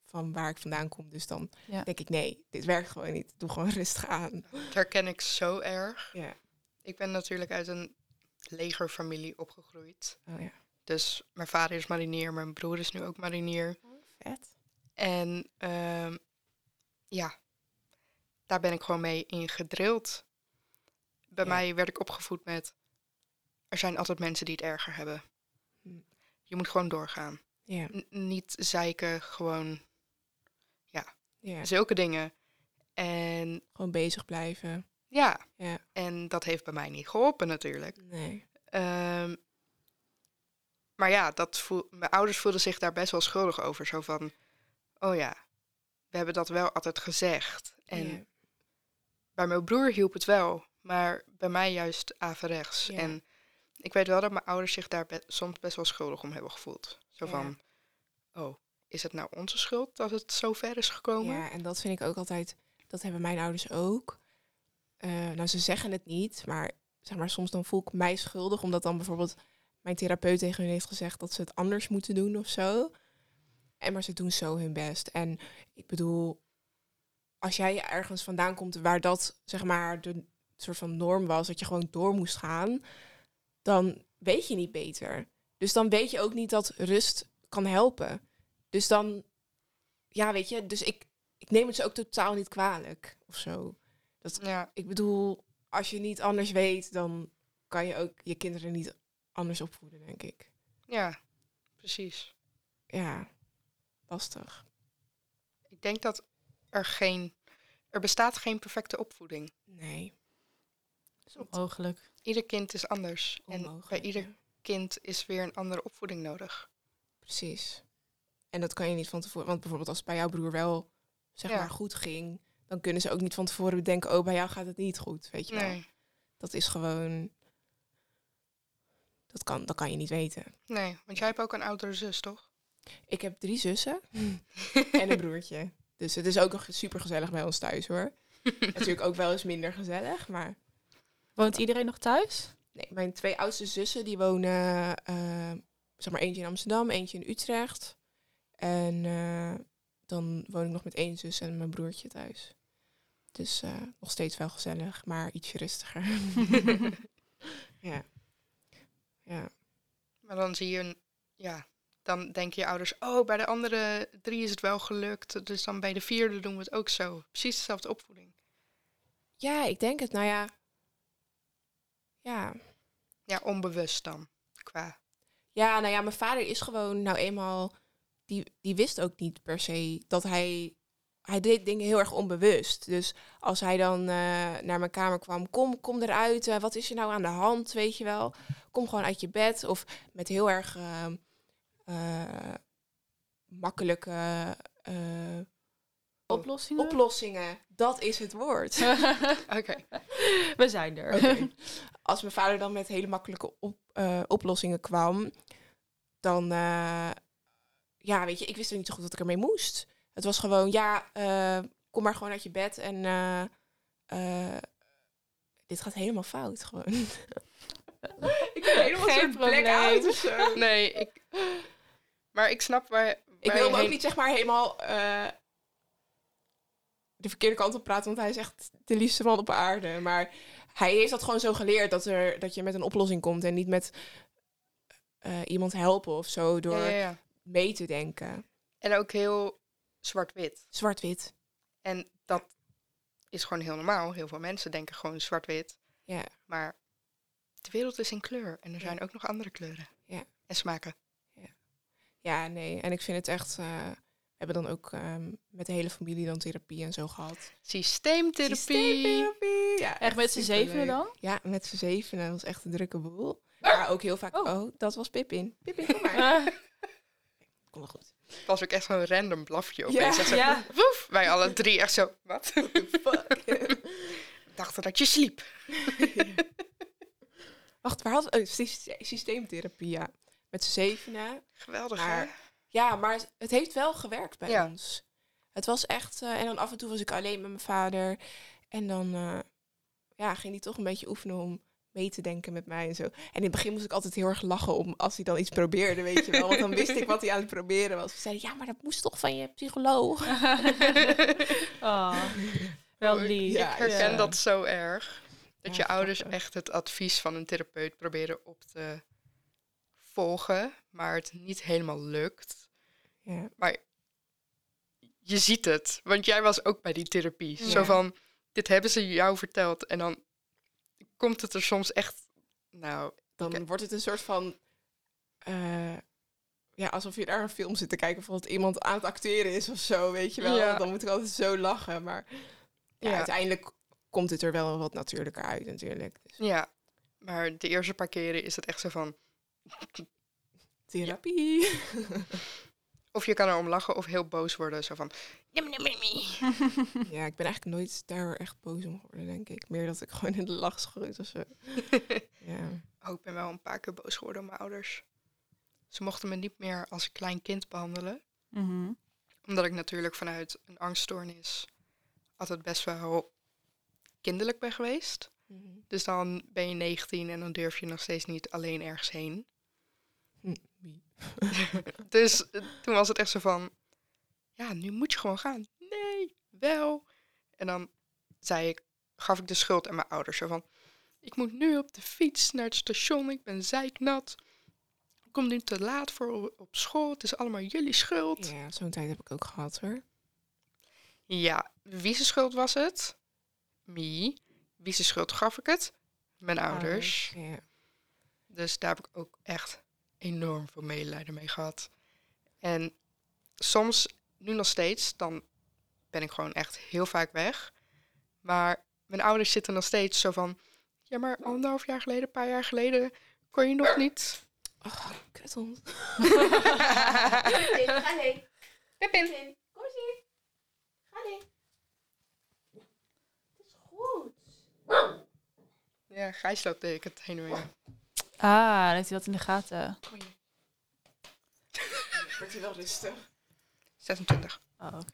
Speaker 1: van waar ik vandaan kom. Dus dan
Speaker 2: Ja.
Speaker 1: denk ik, nee, dit werkt gewoon niet. Doe gewoon rustig aan.
Speaker 3: Dat herken ik zo erg.
Speaker 1: Ja.
Speaker 3: Ik ben natuurlijk uit een legerfamilie opgegroeid.
Speaker 1: Oh ja.
Speaker 3: Dus mijn vader is marinier, mijn broer is nu ook marinier.
Speaker 1: Vet.
Speaker 3: En ehm, ja, daar ben ik gewoon mee in gedrild. Bij
Speaker 1: Ja.
Speaker 3: mij werd ik opgevoed met... Er zijn altijd mensen die het erger hebben.
Speaker 1: Hm.
Speaker 3: Je moet gewoon doorgaan.
Speaker 1: Ja.
Speaker 3: Niet zeiken, gewoon
Speaker 1: ja.
Speaker 3: zulke dingen. En
Speaker 1: Gewoon bezig blijven.
Speaker 3: ja,
Speaker 1: Ja.
Speaker 3: en dat heeft bij mij niet geholpen natuurlijk.
Speaker 1: Nee.
Speaker 3: Ehm, maar ja, dat voel, mijn ouders voelden zich daar best wel schuldig over. Zo van, oh ja, we hebben dat wel altijd gezegd. En
Speaker 1: Ja.
Speaker 3: bij mijn broer hielp het wel, maar bij mij juist averechts.
Speaker 1: Ja.
Speaker 3: En ik weet wel dat mijn ouders zich daar be- soms best wel schuldig om hebben gevoeld. Zo
Speaker 1: Ja.
Speaker 3: van, oh, is het nou onze schuld dat het zo ver is gekomen?
Speaker 1: Ja, en dat vind ik ook altijd, dat hebben mijn ouders ook. Eh, nou, ze zeggen het niet, maar zeg maar, soms dan voel ik mij schuldig, omdat dan bijvoorbeeld mijn therapeut tegen hun heeft gezegd dat ze het anders moeten doen of zo. En maar ze doen zo hun best. En ik bedoel, als jij ergens vandaan komt waar dat zeg maar de soort van norm was, dat je gewoon door moest gaan, dan weet je niet beter. Dus dan weet je ook niet dat rust kan helpen. Dus dan, ja, weet je, dus ik, ik neem het ze ook totaal niet kwalijk of zo. Dat,
Speaker 3: Ja,
Speaker 1: ik bedoel, als je niet anders weet, dan kan je ook je kinderen niet anders opvoeden, denk ik.
Speaker 3: ja, precies.
Speaker 1: Ja, lastig.
Speaker 3: Ik denk dat er geen, er bestaat geen perfecte opvoeding.
Speaker 1: Nee.
Speaker 2: Dat is onmogelijk.
Speaker 3: Ieder kind is anders. En bij
Speaker 1: onmogelijk,
Speaker 3: ieder
Speaker 1: ja.
Speaker 3: kind is weer een andere opvoeding nodig.
Speaker 1: Precies. En dat kan je niet van tevoren. Want bijvoorbeeld als het bij jouw broer wel zeg
Speaker 3: Ja.
Speaker 1: maar goed ging, dan kunnen ze ook niet van tevoren bedenken, oh, bij jou gaat het niet goed, weet je wel.
Speaker 3: Nee,
Speaker 1: Dat is gewoon. Dat kan, dat kan je niet weten.
Speaker 3: nee, want jij hebt ook een oudere zus, toch?
Speaker 1: Ik heb drie zussen [laughs] en een broertje. Dus het is ook nog super gezellig bij ons thuis hoor. [laughs] Natuurlijk ook wel eens minder gezellig, maar
Speaker 2: Woont iedereen nog thuis?
Speaker 1: nee, mijn twee oudste zussen die wonen, eh, zeg maar eentje in Amsterdam, eentje in Utrecht. En eh, dan woon ik nog met één zus en mijn broertje thuis. Dus eh, nog steeds wel gezellig, maar ietsje rustiger. [laughs] ja. Ja.
Speaker 3: Maar dan zie je, een, ja, dan denken je ouders, oh, bij de andere drie is het wel gelukt. Dus dan bij de vierde doen we het ook zo. Precies dezelfde opvoeding.
Speaker 1: ja, ik denk het. Nou ja. Ja,
Speaker 3: Ja, onbewust dan. Qua,
Speaker 1: Ja, nou ja, mijn vader is gewoon nou eenmaal. Die, die wist ook niet per se dat hij. Hij deed dingen heel erg onbewust. Dus als hij dan eh, naar mijn kamer kwam, kom, kom eruit. eh, wat is er nou aan de hand? Weet je wel. Kom gewoon uit je bed. Of met heel erg eh, eh, makkelijke eh,
Speaker 2: Oplossingen?
Speaker 1: oplossingen. Dat is het woord. [laughs]
Speaker 3: oké.
Speaker 2: We zijn er.
Speaker 1: Oké. Als mijn vader dan met hele makkelijke op, eh, oplossingen kwam, dan, eh, ja, weet je, ik wist er niet zo goed wat ik ermee moest. Het was gewoon, ja, eh, kom maar gewoon uit je bed en eh, eh, dit gaat helemaal fout, gewoon. [laughs] ik ben helemaal
Speaker 2: Geen
Speaker 1: zo'n
Speaker 2: probleem.
Speaker 1: blackout of zo. [laughs]
Speaker 3: Nee, ik, maar ik snap waar, waar
Speaker 1: Ik wil hem ook niet zeg maar helemaal eh, de verkeerde kant op praten, want hij is echt de liefste man op aarde. Maar hij heeft dat gewoon zo geleerd dat, er, dat je met een oplossing komt en niet met eh, iemand helpen of zo door
Speaker 3: Ja, ja, ja.
Speaker 1: mee te denken.
Speaker 3: En ook heel zwart-wit.
Speaker 1: Zwart-wit.
Speaker 3: En dat is gewoon heel normaal. Heel veel mensen denken gewoon zwart-wit.
Speaker 1: Ja.
Speaker 3: Maar de wereld is in kleur. En er zijn ook nog andere kleuren.
Speaker 1: Ja.
Speaker 3: En smaken.
Speaker 1: Ja, nee. En ik vind het echt. eh, we hebben dan ook ehm, met de hele familie dan therapie en zo gehad.
Speaker 3: Systeemtherapie.
Speaker 1: Systeemtherapie. Ja,
Speaker 2: Echt met z'n zevenen dan?
Speaker 1: Ja, met z'n zevenen. Dat was echt een drukke boel. Maar ook heel vaak.
Speaker 2: Oh.
Speaker 1: Oh, dat was Pippin. Pippin, kom maar. [laughs] Kom wel goed.
Speaker 3: Het was ook echt zo'n random blafje
Speaker 1: Ja.
Speaker 3: opeens. Zo,
Speaker 2: ja.
Speaker 3: woef, wij alle drie echt zo, wat? [laughs]
Speaker 1: Fuck.
Speaker 3: Dachten dat je sliep. [laughs]
Speaker 1: Wacht, waar had oh, sy- systeemtherapie? Ja, met z'n zevenen.
Speaker 3: Geweldig,
Speaker 1: Maar-
Speaker 3: hè?
Speaker 1: Ja, maar het- het heeft wel gewerkt bij
Speaker 3: Ja.
Speaker 1: ons. Het was echt. eh, en dan af en toe was ik alleen met mijn vader. En dan eh, ja, ging hij toch een beetje oefenen om mee te denken met mij en zo. En in het begin moest ik altijd heel erg lachen om als hij dan iets probeerde, weet je wel. Want dan wist ik wat hij aan het proberen was. Ze zeiden, ja, maar dat moest toch van je psycholoog. [laughs]
Speaker 2: Oh, wel lief.
Speaker 1: Ja,
Speaker 3: ik herken
Speaker 1: ja.
Speaker 3: dat zo erg. Dat
Speaker 1: Ja,
Speaker 3: je ouders echt het advies van een therapeut proberen op te volgen, maar het niet helemaal lukt.
Speaker 1: Ja,
Speaker 3: Maar je ziet het, want jij was ook bij die therapie. Zo van, dit hebben ze jou verteld en dan komt het er soms echt, nou,
Speaker 1: dan wordt het een soort van. eh, ja, alsof je naar een film zit te kijken. Bijvoorbeeld iemand aan het acteren is of zo, weet je wel.
Speaker 3: Ja.
Speaker 1: Dan moet ik altijd zo lachen. Maar ja,
Speaker 3: Ja.
Speaker 1: uiteindelijk komt het er wel wat natuurlijker uit natuurlijk. Dus,
Speaker 3: ja. Maar de eerste paar keren is het echt zo van,
Speaker 1: therapie.
Speaker 3: of je kan erom lachen of heel boos worden. Zo van, [laughs]
Speaker 1: ja, ik ben eigenlijk nooit daar echt boos om geworden, denk ik. Meer dat ik gewoon in de lach schoot of zo. [laughs] ja.
Speaker 3: Oh, ik ben wel een paar keer boos geworden op mijn ouders. Ze mochten me niet meer als een klein kind behandelen.
Speaker 2: Mhm.
Speaker 3: Omdat ik natuurlijk vanuit een angststoornis altijd best wel kinderlijk ben geweest.
Speaker 1: Mhm.
Speaker 3: Dus dan ben je 19 en dan durf je nog steeds niet alleen ergens heen.
Speaker 1: Hm, wie?
Speaker 3: Dus eh, toen was het echt zo van, ja, nu moet je gewoon gaan. Nee, wel. En dan zei ik, gaf ik de schuld aan mijn ouders. Zo van, ik moet nu op de fiets naar het station, ik ben zeiknat. Ik kom nu te laat voor op school, het is allemaal jullie schuld.
Speaker 1: Ja, zo'n tijd heb ik ook gehad hoor.
Speaker 3: Ja, wie zijn schuld was het? Me. Wie zijn schuld gaf ik het? Mijn ouders.
Speaker 1: Ja.
Speaker 3: Dus daar heb ik ook echt enorm veel medelijden mee gehad. En soms, nu nog steeds, dan ben ik gewoon echt heel vaak weg. Maar mijn ouders zitten nog steeds zo van... Ja, maar anderhalf jaar geleden, een paar jaar geleden, kon je nog niet.
Speaker 1: Oh, kuthond.
Speaker 4: Ga nee.
Speaker 3: Pippin.
Speaker 4: Kom eens hier. Ga nee. Het is goed.
Speaker 3: Ja, Gijs loopt de het heen en weer.
Speaker 2: Ah, dan heeft hij dat in de gaten.
Speaker 1: Wordt hij wel rustig.
Speaker 3: 26.
Speaker 2: Oh, oké.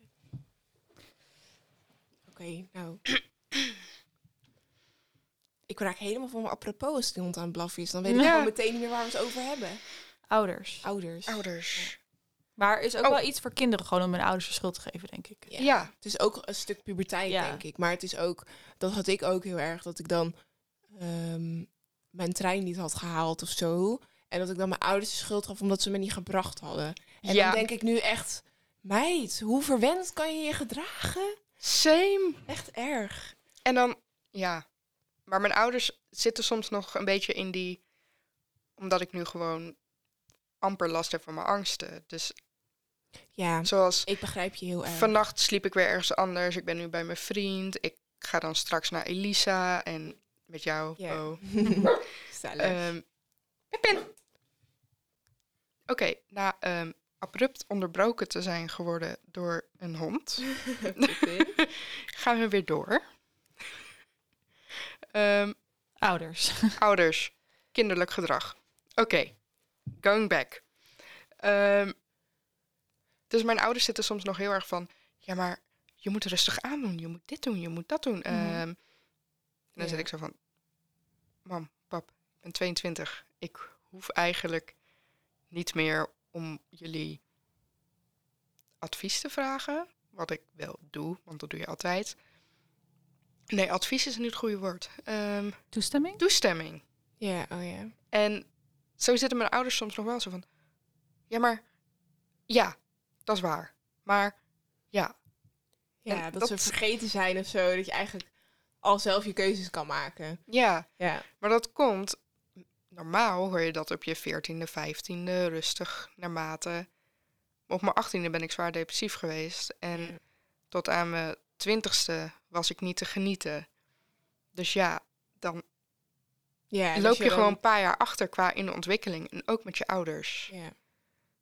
Speaker 1: Oké, nou. [clears throat] ik raak helemaal van mijn apropos als die hond aan het blaffen is. Dan weet ik
Speaker 3: Ja.
Speaker 1: gewoon meteen niet meer waar we het over hebben.
Speaker 2: Ouders.
Speaker 1: Ouders.
Speaker 3: Ouders.
Speaker 2: Maar er is ook
Speaker 3: Oh.
Speaker 2: wel iets voor kinderen gewoon om hun ouders de schuld te geven, denk ik.
Speaker 1: Ja.
Speaker 3: Ja.
Speaker 1: Het is ook een stuk puberteit,
Speaker 2: Ja.
Speaker 1: denk ik. Maar het is ook, dat had ik ook heel erg, dat ik dan ehm, mijn trein niet had gehaald of zo. En dat ik dan mijn ouders de schuld gaf omdat ze me niet gebracht hadden. En
Speaker 3: Ja.
Speaker 1: dan denk ik nu echt, meid, hoe verwend kan je je gedragen?
Speaker 3: Same.
Speaker 1: Echt erg.
Speaker 3: En dan, ja. Maar mijn ouders zitten soms nog een beetje in die... Omdat ik nu gewoon amper last heb van mijn angsten. Dus
Speaker 1: Ja,
Speaker 3: zoals
Speaker 1: ik begrijp je heel erg.
Speaker 3: vannacht sliep ik weer ergens anders. Ik ben nu bij mijn vriend. Ik ga dan straks naar Elisa en met jou.
Speaker 1: Ja.
Speaker 3: Oh. [laughs] Ehm, Pippin. Oké, na ehm, abrupt onderbroken te zijn geworden door een hond, [laughs] [laughs] gaan we weer door. Ehm,
Speaker 2: Ouders.
Speaker 3: ouders, kinderlijk gedrag. Oké, going back. Dus mijn ouders zitten soms nog heel erg van... Ja, maar je moet rustig aandoen. Je moet dit doen, je moet dat doen.
Speaker 2: Mhm.
Speaker 3: En dan
Speaker 1: Ja.
Speaker 3: zit ik zo van... Mam, pap, ik ben 22. Ik hoef eigenlijk niet meer om jullie advies te vragen. Wat ik wel doe, want dat doe je altijd. Nee, advies is niet het goede woord. Ehm,
Speaker 2: Toestemming?
Speaker 3: toestemming.
Speaker 1: ja, oh ja.
Speaker 3: En zo zitten mijn ouders soms nog wel zo van... Ja, maar... Ja, dat is waar. Maar ja,
Speaker 1: Ja, dat,
Speaker 3: dat-
Speaker 1: ze vergeten zijn of zo. Dat je eigenlijk al zelf je keuzes kan maken.
Speaker 3: ja.
Speaker 1: Ja,
Speaker 3: Maar dat komt... Normaal hoor je dat op je 14e, 15e, rustig, naarmate... Op mijn 18e ben ik zwaar depressief geweest. En
Speaker 1: Ja.
Speaker 3: tot aan mijn 20e was ik niet te genieten. Dus ja, dan
Speaker 1: ja dus
Speaker 3: loop je,
Speaker 1: dan-
Speaker 3: gewoon een paar jaar achter qua in de ontwikkeling. En ook met je ouders.
Speaker 1: Ja.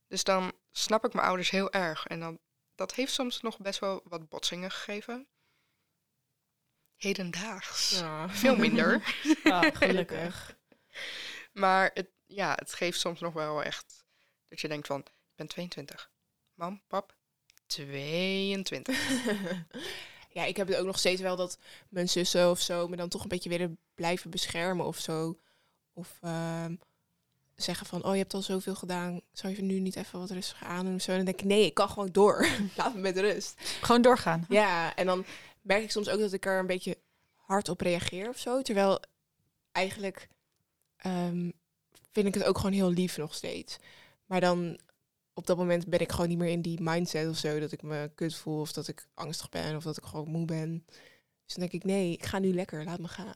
Speaker 3: Dus dan snap ik mijn ouders heel erg. En dan, dat heeft soms nog best wel wat botsingen gegeven. Hedendaags.
Speaker 1: Ja.
Speaker 3: Veel minder. [laughs]
Speaker 2: Gelukkig.
Speaker 3: maar het, ja, het geeft soms nog wel echt dat je denkt van, ik ben 22. Mam, pap, 22. [laughs]
Speaker 1: ja, ik heb het ook nog steeds wel dat mijn zussen of zo me dan toch een beetje willen blijven beschermen of zo. Of ehm, zeggen van, oh je hebt al zoveel gedaan, zou je nu niet even wat rustiger aandoen of zo? En dan denk ik, nee, ik kan gewoon door. [laughs] Laat me met rust.
Speaker 2: Gewoon doorgaan.
Speaker 1: Ja, en dan merk ik soms ook dat ik er een beetje hard op reageer of zo. Terwijl eigenlijk ehm, vind ik het ook gewoon heel lief nog steeds. Maar dan op dat moment ben ik gewoon niet meer in die mindset of zo. Dat ik me kut voel of dat ik angstig ben of dat ik gewoon moe ben. Dus dan denk ik, nee, ik ga nu lekker, laat me gaan.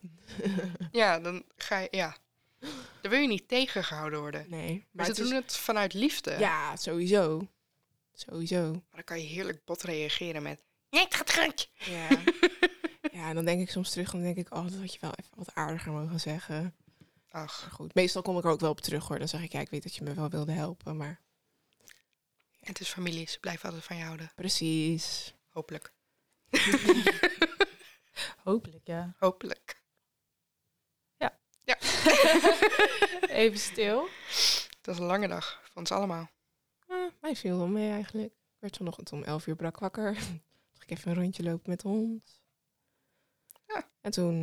Speaker 1: [laughs]
Speaker 3: ja, dan ga je, ja. Dan wil je niet tegengehouden worden.
Speaker 1: nee,
Speaker 3: Maar
Speaker 1: maar
Speaker 3: ze
Speaker 1: is-
Speaker 3: doen het vanuit liefde.
Speaker 1: Ja, sowieso. Sowieso.
Speaker 3: Maar dan kan je heerlijk bot reageren met, nee, het gaat goed.
Speaker 1: Ja. [laughs] ja, en dan denk ik soms terug en dan denk ik, oh, dat had je wel even wat aardiger mogen zeggen.
Speaker 3: Ach,
Speaker 1: Maar goed, meestal kom ik er ook wel op terug hoor. Dan zeg ik, ja, ik weet dat je me wel wilde helpen, maar
Speaker 3: het is familie, ze blijven altijd van je houden.
Speaker 1: precies.
Speaker 3: Hopelijk. [laughs]
Speaker 2: Hopelijk, ja.
Speaker 3: Hopelijk. [laughs]
Speaker 2: Even stil.
Speaker 3: Het was een lange dag voor ons allemaal.
Speaker 1: Ah, mij viel wel mee eigenlijk. werd vanochtend om 11 uur brak wakker. Ik even een rondje lopen met de hond.
Speaker 3: Ja.
Speaker 1: En toen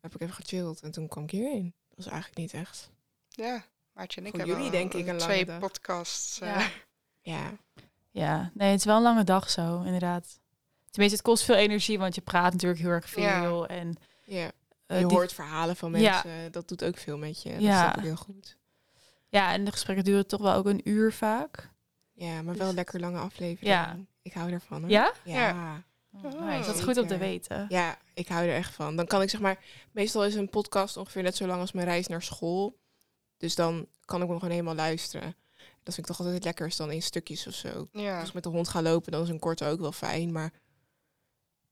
Speaker 1: heb ik even gechilled en toen kwam ik hierheen. Dat was eigenlijk niet echt.
Speaker 3: Ja, Maartje en ik
Speaker 1: Voor
Speaker 3: hebben
Speaker 1: jullie denk ik een lange
Speaker 3: twee
Speaker 1: dag.
Speaker 3: podcasts. eh,
Speaker 2: Ja.
Speaker 1: Ja,
Speaker 2: Ja, nee, het is wel een lange dag zo, inderdaad. Tenminste, het kost veel energie, want je praat natuurlijk heel erg veel.
Speaker 3: Ja.
Speaker 2: En
Speaker 1: ja.
Speaker 2: eh,
Speaker 1: je hoort verhalen van
Speaker 2: Ja.
Speaker 1: mensen. Dat doet ook veel met je. Dat
Speaker 2: Ja.
Speaker 1: snap ik heel goed.
Speaker 2: Ja, en de gesprekken duren toch wel ook een uur vaak.
Speaker 1: Ja, maar
Speaker 2: Dus-
Speaker 1: wel lekker lange aflevering.
Speaker 2: Ja.
Speaker 1: Ik hou ervan. Hoor.
Speaker 2: Ja?
Speaker 1: Ja.
Speaker 2: Oh,
Speaker 3: Oh,
Speaker 2: nice. Dat is goed om te weten.
Speaker 1: Ja, ik hou er echt van. Dan kan ik zeg maar, meestal is een podcast ongeveer net zo lang als mijn reis naar school. Dus dan kan ik hem gewoon helemaal luisteren. Dat vind ik toch altijd het lekkerst dan in stukjes of zo.
Speaker 3: ja.
Speaker 1: Als ik met de hond ga lopen, dan is een korte ook wel fijn. Maar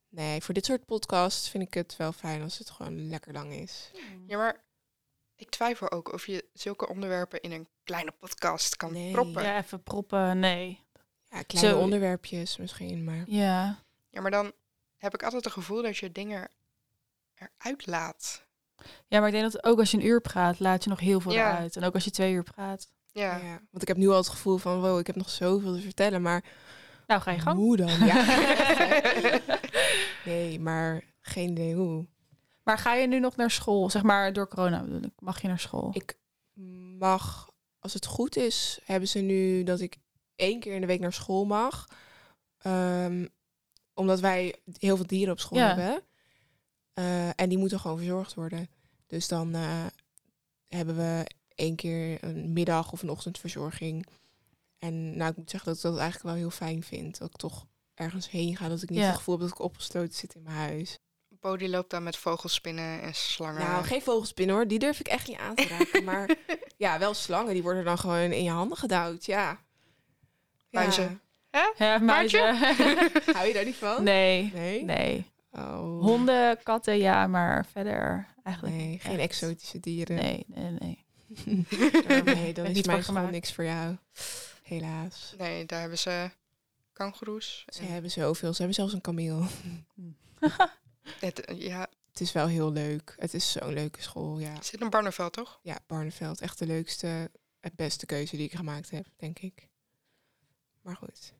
Speaker 1: nee, voor dit soort podcasts vind ik het wel fijn als het gewoon lekker lang is.
Speaker 3: ja, maar ik twijfel ook of je zulke onderwerpen in een kleine podcast kan
Speaker 1: Nee.
Speaker 3: proppen. Ja,
Speaker 2: even proppen, nee.
Speaker 1: Ja, kleine
Speaker 2: Zo-
Speaker 1: onderwerpjes misschien, maar
Speaker 2: Ja.
Speaker 3: maar dan heb ik altijd het gevoel dat je dingen eruit laat.
Speaker 2: ja, maar ik denk dat ook als je een uur praat, laat je nog heel veel
Speaker 3: Ja.
Speaker 2: eruit. En ook als je twee uur praat.
Speaker 3: Ja.
Speaker 1: ja. Want ik heb nu al het gevoel van, wow, ik heb nog zoveel te vertellen, maar
Speaker 2: Nou, ga je gang.
Speaker 1: hoe dan? Ja. [laughs] nee, maar geen idee hoe.
Speaker 2: Maar ga je nu nog naar school? Zeg maar door corona bedoel ik. Mag je naar school?
Speaker 1: Ik mag, als het goed is, hebben ze nu dat ik één keer in de week naar school mag. Ehm, omdat wij heel veel dieren op school
Speaker 2: Ja.
Speaker 1: hebben. Eh, en die moeten gewoon verzorgd worden. Dus dan eh, hebben we één keer een middag of een ochtendverzorging. En nou, ik moet zeggen dat ik dat eigenlijk wel heel fijn vind. Dat ik toch ergens heen ga. Dat ik niet
Speaker 2: Ja.
Speaker 1: het gevoel heb dat ik opgesloten zit in mijn huis.
Speaker 3: Bodie loopt dan met vogelspinnen en slangen.
Speaker 1: Nou, geen vogelspinnen hoor. Die durf ik echt niet aan te raken. maar [laughs] ja, wel slangen. Die worden dan gewoon in je handen gedouwd. Ja.
Speaker 3: Muizen.
Speaker 2: Ja?
Speaker 1: Ja. [laughs] Hou je daar niet van?
Speaker 2: nee.
Speaker 1: Nee?
Speaker 2: Nee.
Speaker 1: Oh.
Speaker 2: Honden, katten, ja, maar verder eigenlijk
Speaker 1: Nee, geen
Speaker 2: echt.
Speaker 1: exotische dieren.
Speaker 2: Nee, nee, nee. [laughs]
Speaker 1: nee, dan [laughs] is mij
Speaker 2: voor
Speaker 1: gewoon niks voor jou. Helaas.
Speaker 3: Nee, daar hebben ze kangoeroes.
Speaker 1: Ze
Speaker 3: en
Speaker 1: hebben zoveel. Ze hebben zelfs een kameel.
Speaker 3: Het, ja,
Speaker 1: Het is wel heel leuk. Het is zo'n leuke school, ja.
Speaker 3: het zit in Barneveld, toch?
Speaker 1: Ja, Barneveld. Echt de leukste, het beste keuze die ik gemaakt heb, denk ik. Maar goed.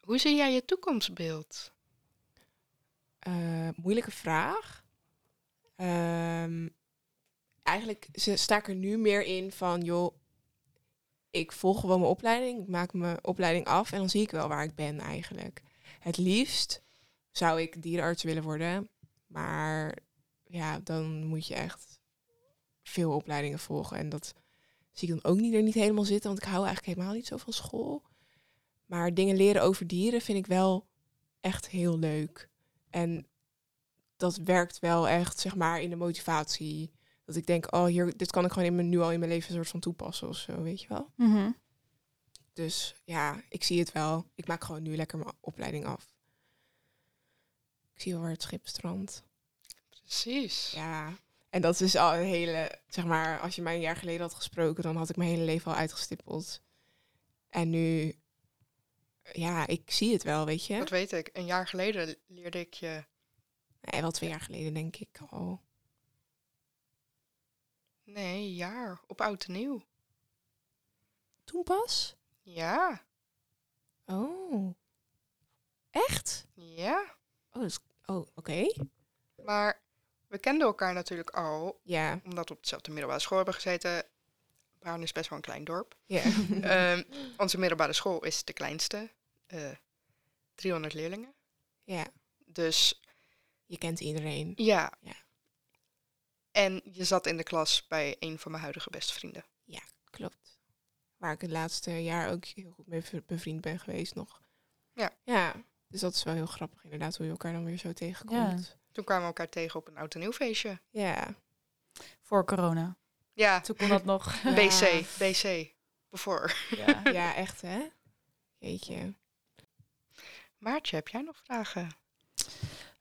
Speaker 3: Hoe zie jij je toekomstbeeld?
Speaker 1: Eh, moeilijke vraag. Ehm, eigenlijk sta ik er nu meer in van, joh, ik volg gewoon mijn opleiding. Ik maak mijn opleiding af en dan zie ik wel waar ik ben eigenlijk. Het liefst zou ik dierenarts willen worden. Maar ja, dan moet je echt veel opleidingen volgen. En dat zie ik dan ook niet er niet helemaal zitten, want ik hou eigenlijk helemaal niet zo van school. Maar dingen leren over dieren vind ik wel echt heel leuk. En dat werkt wel echt, zeg maar, in de motivatie. Dat ik denk, oh, hier, dit kan ik gewoon in mijn, nu al in mijn leven een soort van toepassen of zo, weet je wel.
Speaker 2: Mhm.
Speaker 1: Dus ja, ik zie het wel. Ik maak gewoon nu lekker mijn opleiding af. Ik zie wel waar het schip strandt.
Speaker 3: Precies.
Speaker 1: Ja, en dat is al een hele, zeg maar, als je mij een jaar geleden had gesproken, dan had ik mijn hele leven al uitgestippeld. En nu, ja, ik zie het wel, weet je.
Speaker 3: Dat weet ik. Een jaar geleden leerde ik je...
Speaker 1: Nee, wel twee jaar geleden, denk ik al.
Speaker 3: Nee, een jaar. Op oud en nieuw.
Speaker 1: Toen pas?
Speaker 3: Ja.
Speaker 1: Oh. Echt?
Speaker 3: Ja.
Speaker 1: Oh, oh oké.
Speaker 3: Maar we kenden elkaar natuurlijk al,
Speaker 1: Ja,
Speaker 3: omdat we op dezelfde middelbare school hebben gezeten. Bruin is best wel een klein dorp.
Speaker 1: ja. [laughs]
Speaker 3: Ehm, onze middelbare school is de kleinste. eh 300 leerlingen.
Speaker 1: ja,
Speaker 3: Dus
Speaker 1: je kent iedereen.
Speaker 3: ja.
Speaker 1: Ja.
Speaker 3: En je zat in de klas bij een van mijn huidige beste vrienden.
Speaker 1: Klopt. Waar ik het laatste jaar ook heel goed mee bevriend ben geweest nog.
Speaker 3: Ja.
Speaker 1: Ja, dus dat is wel heel grappig inderdaad, hoe je elkaar dan weer zo tegenkomt.
Speaker 3: Toen kwamen we elkaar tegen op een oud en nieuw feestje.
Speaker 1: Ja.
Speaker 2: Voor corona.
Speaker 3: Ja,
Speaker 2: Toen kon dat nog. [laughs]
Speaker 1: Ja.
Speaker 3: BC, BC. Before.
Speaker 2: Ja. [laughs]
Speaker 1: Ja, echt hè? Jeetje.
Speaker 3: Maartje, heb jij nog vragen?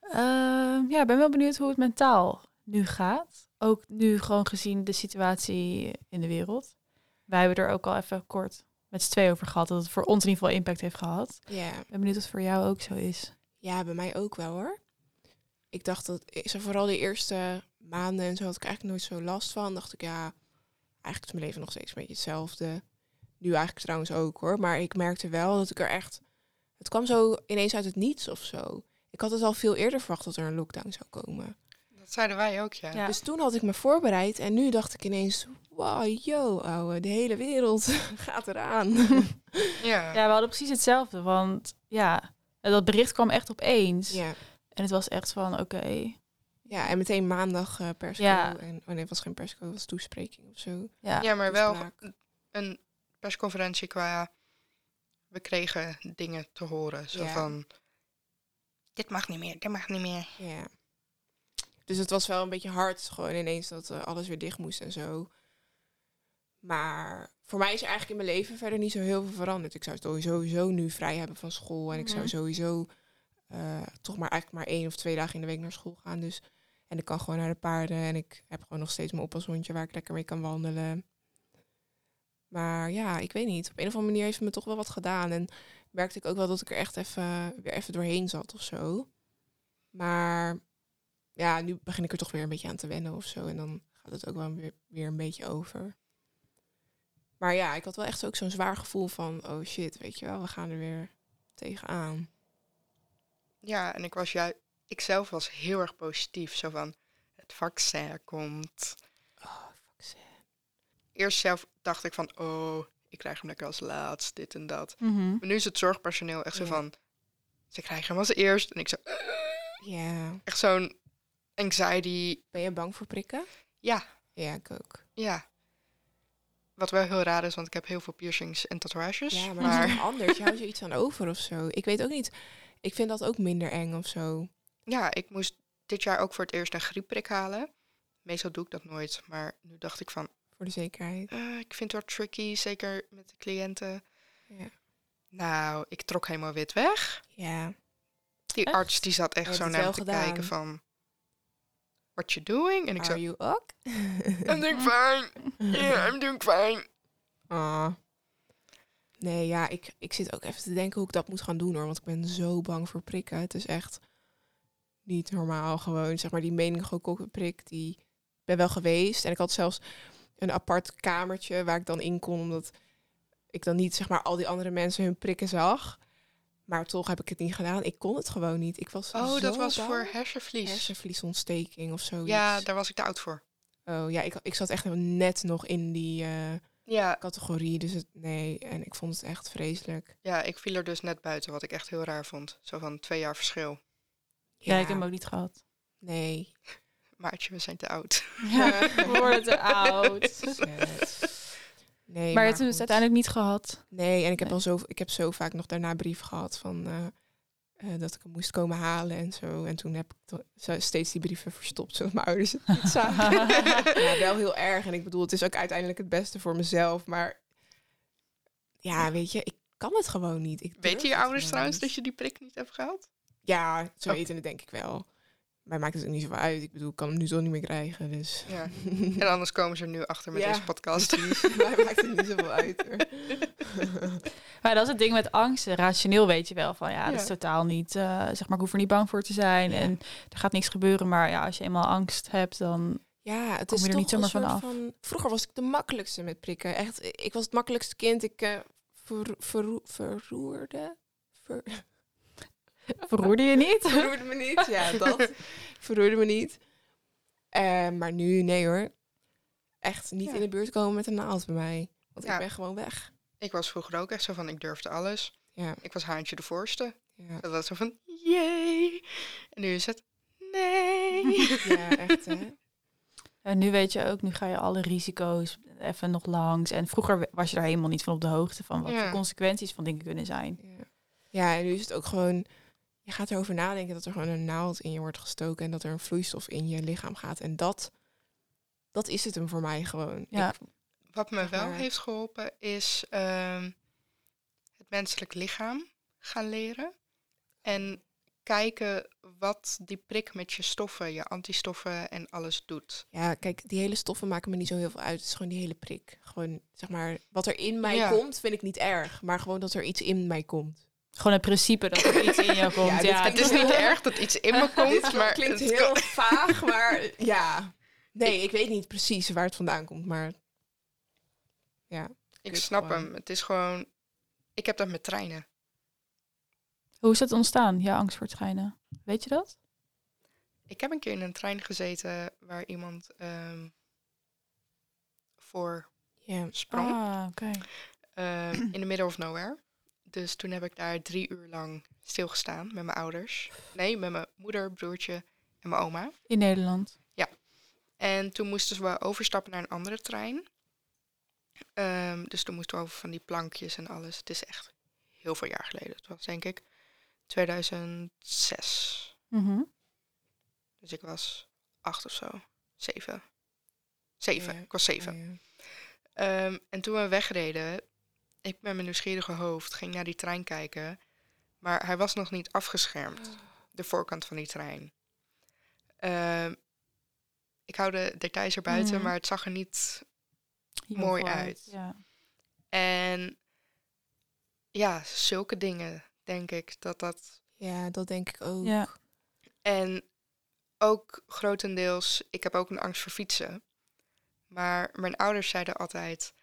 Speaker 2: Ehm, ja, ik ben wel benieuwd hoe het mentaal nu gaat. Ook nu gewoon gezien de situatie in de wereld. Wij hebben er ook al even kort met z'n twee over gehad. Dat het voor ons in ieder geval impact heeft gehad.
Speaker 1: Ja.
Speaker 2: Ik ben benieuwd of het voor jou ook zo is.
Speaker 1: Ja, bij mij ook wel hoor. Ik dacht dat, ik zo vooral de eerste maanden en zo had ik eigenlijk nooit zo last van. Dacht ik, ja, eigenlijk is mijn leven nog steeds een beetje hetzelfde. Nu eigenlijk trouwens ook hoor. Maar ik merkte wel dat ik er echt Het kwam zo ineens uit het niets of zo. Ik had het al veel eerder verwacht dat er een lockdown zou komen.
Speaker 3: Dat zeiden wij ook, ja.
Speaker 2: Ja.
Speaker 1: Dus toen had ik me voorbereid en nu dacht ik ineens, wow, yo, ouwe, de hele wereld [laughs] gaat eraan. [laughs]
Speaker 3: Ja.
Speaker 2: Ja, we hadden precies hetzelfde. Want ja, dat bericht kwam echt opeens.
Speaker 1: ja.
Speaker 2: En het was echt van, oké.
Speaker 1: Ja, en meteen maandag eh persco.
Speaker 2: Ja.
Speaker 1: En, oh nee, het was geen persco, het was toespreking of zo.
Speaker 2: ja.
Speaker 3: Ja, maar wel een persconferentie qua... We kregen dingen te horen. Zo
Speaker 1: Ja.
Speaker 3: van... Dit mag niet meer, dit mag niet meer.
Speaker 1: Ja. Dus het was wel een beetje hard, gewoon ineens dat eh, alles weer dicht moest en zo. Maar voor mij is er eigenlijk in mijn leven verder niet zo heel veel veranderd. Ik zou sowieso nu vrij hebben van school. En ik zou
Speaker 2: Mhm.
Speaker 1: sowieso eh, toch maar eigenlijk maar één of twee dagen in de week naar school gaan. Dus, en ik kan gewoon naar de paarden. En ik heb gewoon nog steeds mijn oppashondje waar ik lekker mee kan wandelen. Maar ja, ik weet niet. Op een of andere manier heeft het me toch wel wat gedaan. En merkte ik ook wel dat ik er echt even, weer even doorheen zat of zo. Maar ja, nu begin ik er toch weer een beetje aan te wennen of zo. En dan gaat het ook wel weer, weer een beetje over. Maar ja, ik had wel echt ook zo'n zwaar gevoel van... oh shit, weet je wel, we gaan er weer tegenaan.
Speaker 3: Ja, en ik was juist... Ik zelf was heel erg positief. Zo van, het vaccin komt.
Speaker 1: Oh, sad.
Speaker 3: Eerst zelf dacht ik van, oh, ik krijg hem lekker als laatst, dit en dat.
Speaker 2: Mhm.
Speaker 3: Maar nu is het zorgpersoneel echt zo van, ze krijgen hem als eerst. En ik zo,
Speaker 1: Ja.
Speaker 3: echt zo'n anxiety.
Speaker 1: Ben je bang voor prikken?
Speaker 3: Ja,
Speaker 1: Ja, ik ook.
Speaker 3: ja. Wat wel heel raar is, want ik heb heel veel piercings en tatoeages.
Speaker 1: Ja, maar,
Speaker 3: maar
Speaker 1: anders. Je houdt je iets aan over of zo. Ik weet ook niet. Ik vind dat ook minder eng of zo.
Speaker 3: Ja, ik moest dit jaar ook voor het eerst een griepprik halen. Meestal doe ik dat nooit, maar nu dacht ik van,
Speaker 1: Voor de zekerheid.
Speaker 3: eh, ik vind het wel tricky, zeker met de cliënten.
Speaker 1: Ja.
Speaker 3: Nou, ik trok helemaal wit weg.
Speaker 1: Ja.
Speaker 3: Die
Speaker 2: Echt?
Speaker 3: arts die zat echt zo naar me te
Speaker 1: gedaan?
Speaker 3: kijken van... What you doing? En ik
Speaker 1: Are
Speaker 3: zo,
Speaker 1: you ook? [laughs]
Speaker 3: I'm doing fine. Yeah, I'm doing fine.
Speaker 1: Ah. Nee, ja, ik, ik zit ook even te denken hoe ik dat moet gaan doen hoor. Want ik ben zo bang voor prikken. Het is echt niet normaal gewoon. Zeg maar die meningokokkenprik, die ik ben wel geweest. En ik had zelfs een apart kamertje waar ik dan in kon. Omdat ik dan niet zeg maar al die andere mensen hun prikken zag. Maar toch heb ik het niet gedaan. Ik kon het gewoon niet. Ik was
Speaker 3: Oh, dat
Speaker 1: zo
Speaker 3: was
Speaker 1: bang.
Speaker 3: voor hersenvlies.
Speaker 1: hersenvliesontsteking of zoiets.
Speaker 3: Ja, daar was ik te oud voor.
Speaker 1: Oh ja, ik, ik zat echt net nog in die eh,
Speaker 3: Ja,
Speaker 1: categorie. Dus het, nee, en ik vond het echt vreselijk.
Speaker 3: ja, ik viel er dus net buiten, wat ik echt heel raar vond. Zo van twee jaar verschil.
Speaker 2: Ja, ik heb hem ook niet gehad.
Speaker 1: Nee. [laughs]
Speaker 3: Maartje, we zijn te oud.
Speaker 2: Ja, we worden te oud. [laughs]
Speaker 1: Nee,
Speaker 2: Maar je hebt hem dus uiteindelijk niet gehad.
Speaker 1: Nee, en ik heb
Speaker 2: Nee.
Speaker 1: al zo, ik heb zo vaak nog daarna brief gehad van eh, eh, dat ik hem moest komen halen en zo. En toen heb ik steeds die brieven verstopt, zodat mijn ouders het niet [laughs] zagen. ja, wel heel erg. En ik bedoel, het is ook uiteindelijk het beste voor mezelf. Maar ja, weet je, ik kan het gewoon niet. Ik
Speaker 3: Weten je
Speaker 1: het
Speaker 3: ouders trouwens dat je die prik niet hebt gehad?
Speaker 1: Ja, ze
Speaker 3: Oh.
Speaker 1: weten het denk ik wel. Maar maakt het ook niet zoveel uit. Ik bedoel, ik kan hem nu zo niet meer krijgen. Dus.
Speaker 3: Ja. [laughs] En anders komen ze er nu achter met
Speaker 1: Ja,
Speaker 3: deze podcast. [laughs]
Speaker 1: Mij maakt het niet zoveel uit. Hoor. [laughs]
Speaker 2: Maar dat is het ding met angsten. Rationeel weet je wel van ja, dat is totaal niet. eh, zeg maar, ik hoef er niet bang voor te zijn. En er gaat niks gebeuren. Maar ja, als je eenmaal angst hebt, dan.
Speaker 1: Ja, het
Speaker 2: Kom
Speaker 1: is
Speaker 2: je er
Speaker 1: toch
Speaker 2: niet zomaar
Speaker 1: van. Vroeger was ik de makkelijkste met prikken. Echt, ik was het makkelijkste kind. Ik eh, ver, verroe- verroerde. Ver,
Speaker 2: Verroerde je niet?
Speaker 1: verroerde me niet. Ja, [laughs] dat. verroerde me niet. Eh, maar nu, nee hoor. Echt niet
Speaker 3: Ja.
Speaker 1: in de buurt komen met een naald bij mij. Want
Speaker 3: Ja.
Speaker 1: ik ben gewoon weg.
Speaker 3: Ik was vroeger ook echt zo van, ik durfde alles.
Speaker 1: Ja,
Speaker 3: Ik was haantje de voorste.
Speaker 1: ja.
Speaker 3: Dat was zo van, yay. En nu is het, nee. [laughs]
Speaker 1: ja echt hè.
Speaker 2: En nu weet je ook, nu ga je alle risico's even nog langs. En vroeger was je daar helemaal niet van op de hoogte van wat
Speaker 3: Ja.
Speaker 2: de consequenties van dingen kunnen zijn.
Speaker 1: Ja. ja, en nu is het ook gewoon... Je gaat erover nadenken dat er gewoon een naald in je wordt gestoken... en dat er een vloeistof in je lichaam gaat. En dat, dat is het hem voor mij gewoon.
Speaker 2: Ja.
Speaker 1: Ik-
Speaker 3: Wat me wel
Speaker 1: maar-
Speaker 3: heeft geholpen is ehm, het menselijk lichaam gaan leren. En kijken wat die prik met je stoffen, je antistoffen en alles doet.
Speaker 1: ja, kijk, die hele stoffen maken me niet zo heel veel uit. Het is gewoon die hele prik. Gewoon, zeg maar, wat er in mij
Speaker 3: Ja.
Speaker 1: komt, vind ik niet erg. Maar gewoon dat er iets in mij komt.
Speaker 2: Gewoon het principe dat er iets in jou [laughs] komt.
Speaker 1: Ja,
Speaker 3: Het is niet [laughs] erg dat iets in me [laughs] komt, maar
Speaker 1: klinkt
Speaker 3: het
Speaker 1: heel
Speaker 3: kan-
Speaker 1: vaag, maar ja. Nee, ik weet niet precies waar het vandaan komt, maar... Ja,
Speaker 3: ik snap
Speaker 1: gewoon.
Speaker 3: hem. Het is gewoon, ik heb dat met treinen.
Speaker 2: Hoe is dat ontstaan, jouw angst voor treinen? Weet je dat?
Speaker 3: Ik heb een keer in een trein gezeten waar iemand ehm, voor
Speaker 1: Ja.
Speaker 3: sprong.
Speaker 2: Ah, oké.
Speaker 3: ehm, in the middle of nowhere. Dus toen heb ik daar drie uur lang stilgestaan met mijn ouders. Nee, met mijn moeder, broertje en mijn oma.
Speaker 2: In Nederland.
Speaker 3: En toen moesten we overstappen naar een andere trein. Ehm, dus toen moesten we over van die plankjes en alles. Het is echt heel veel jaar geleden. Het was denk ik 2006.
Speaker 2: Mhm.
Speaker 3: Dus ik was acht of zo. Zeven. Zeven.
Speaker 1: Ja,
Speaker 3: Ik was zeven.
Speaker 1: Ja.
Speaker 3: Ehm, en toen we wegreden, ik met mijn nieuwsgierige hoofd ging naar die trein kijken. Maar hij was nog niet afgeschermd, de voorkant van die trein. Ehm, ik hou de details erbuiten,
Speaker 2: Mhm.
Speaker 3: maar het zag er niet...
Speaker 2: Heel
Speaker 3: Mooi uit.
Speaker 2: Ja.
Speaker 3: En ja, zulke dingen, denk ik, dat dat...
Speaker 1: ja, dat denk ik ook.
Speaker 2: ja.
Speaker 3: En ook grotendeels, ik heb ook een angst voor fietsen. Maar mijn ouders zeiden altijd: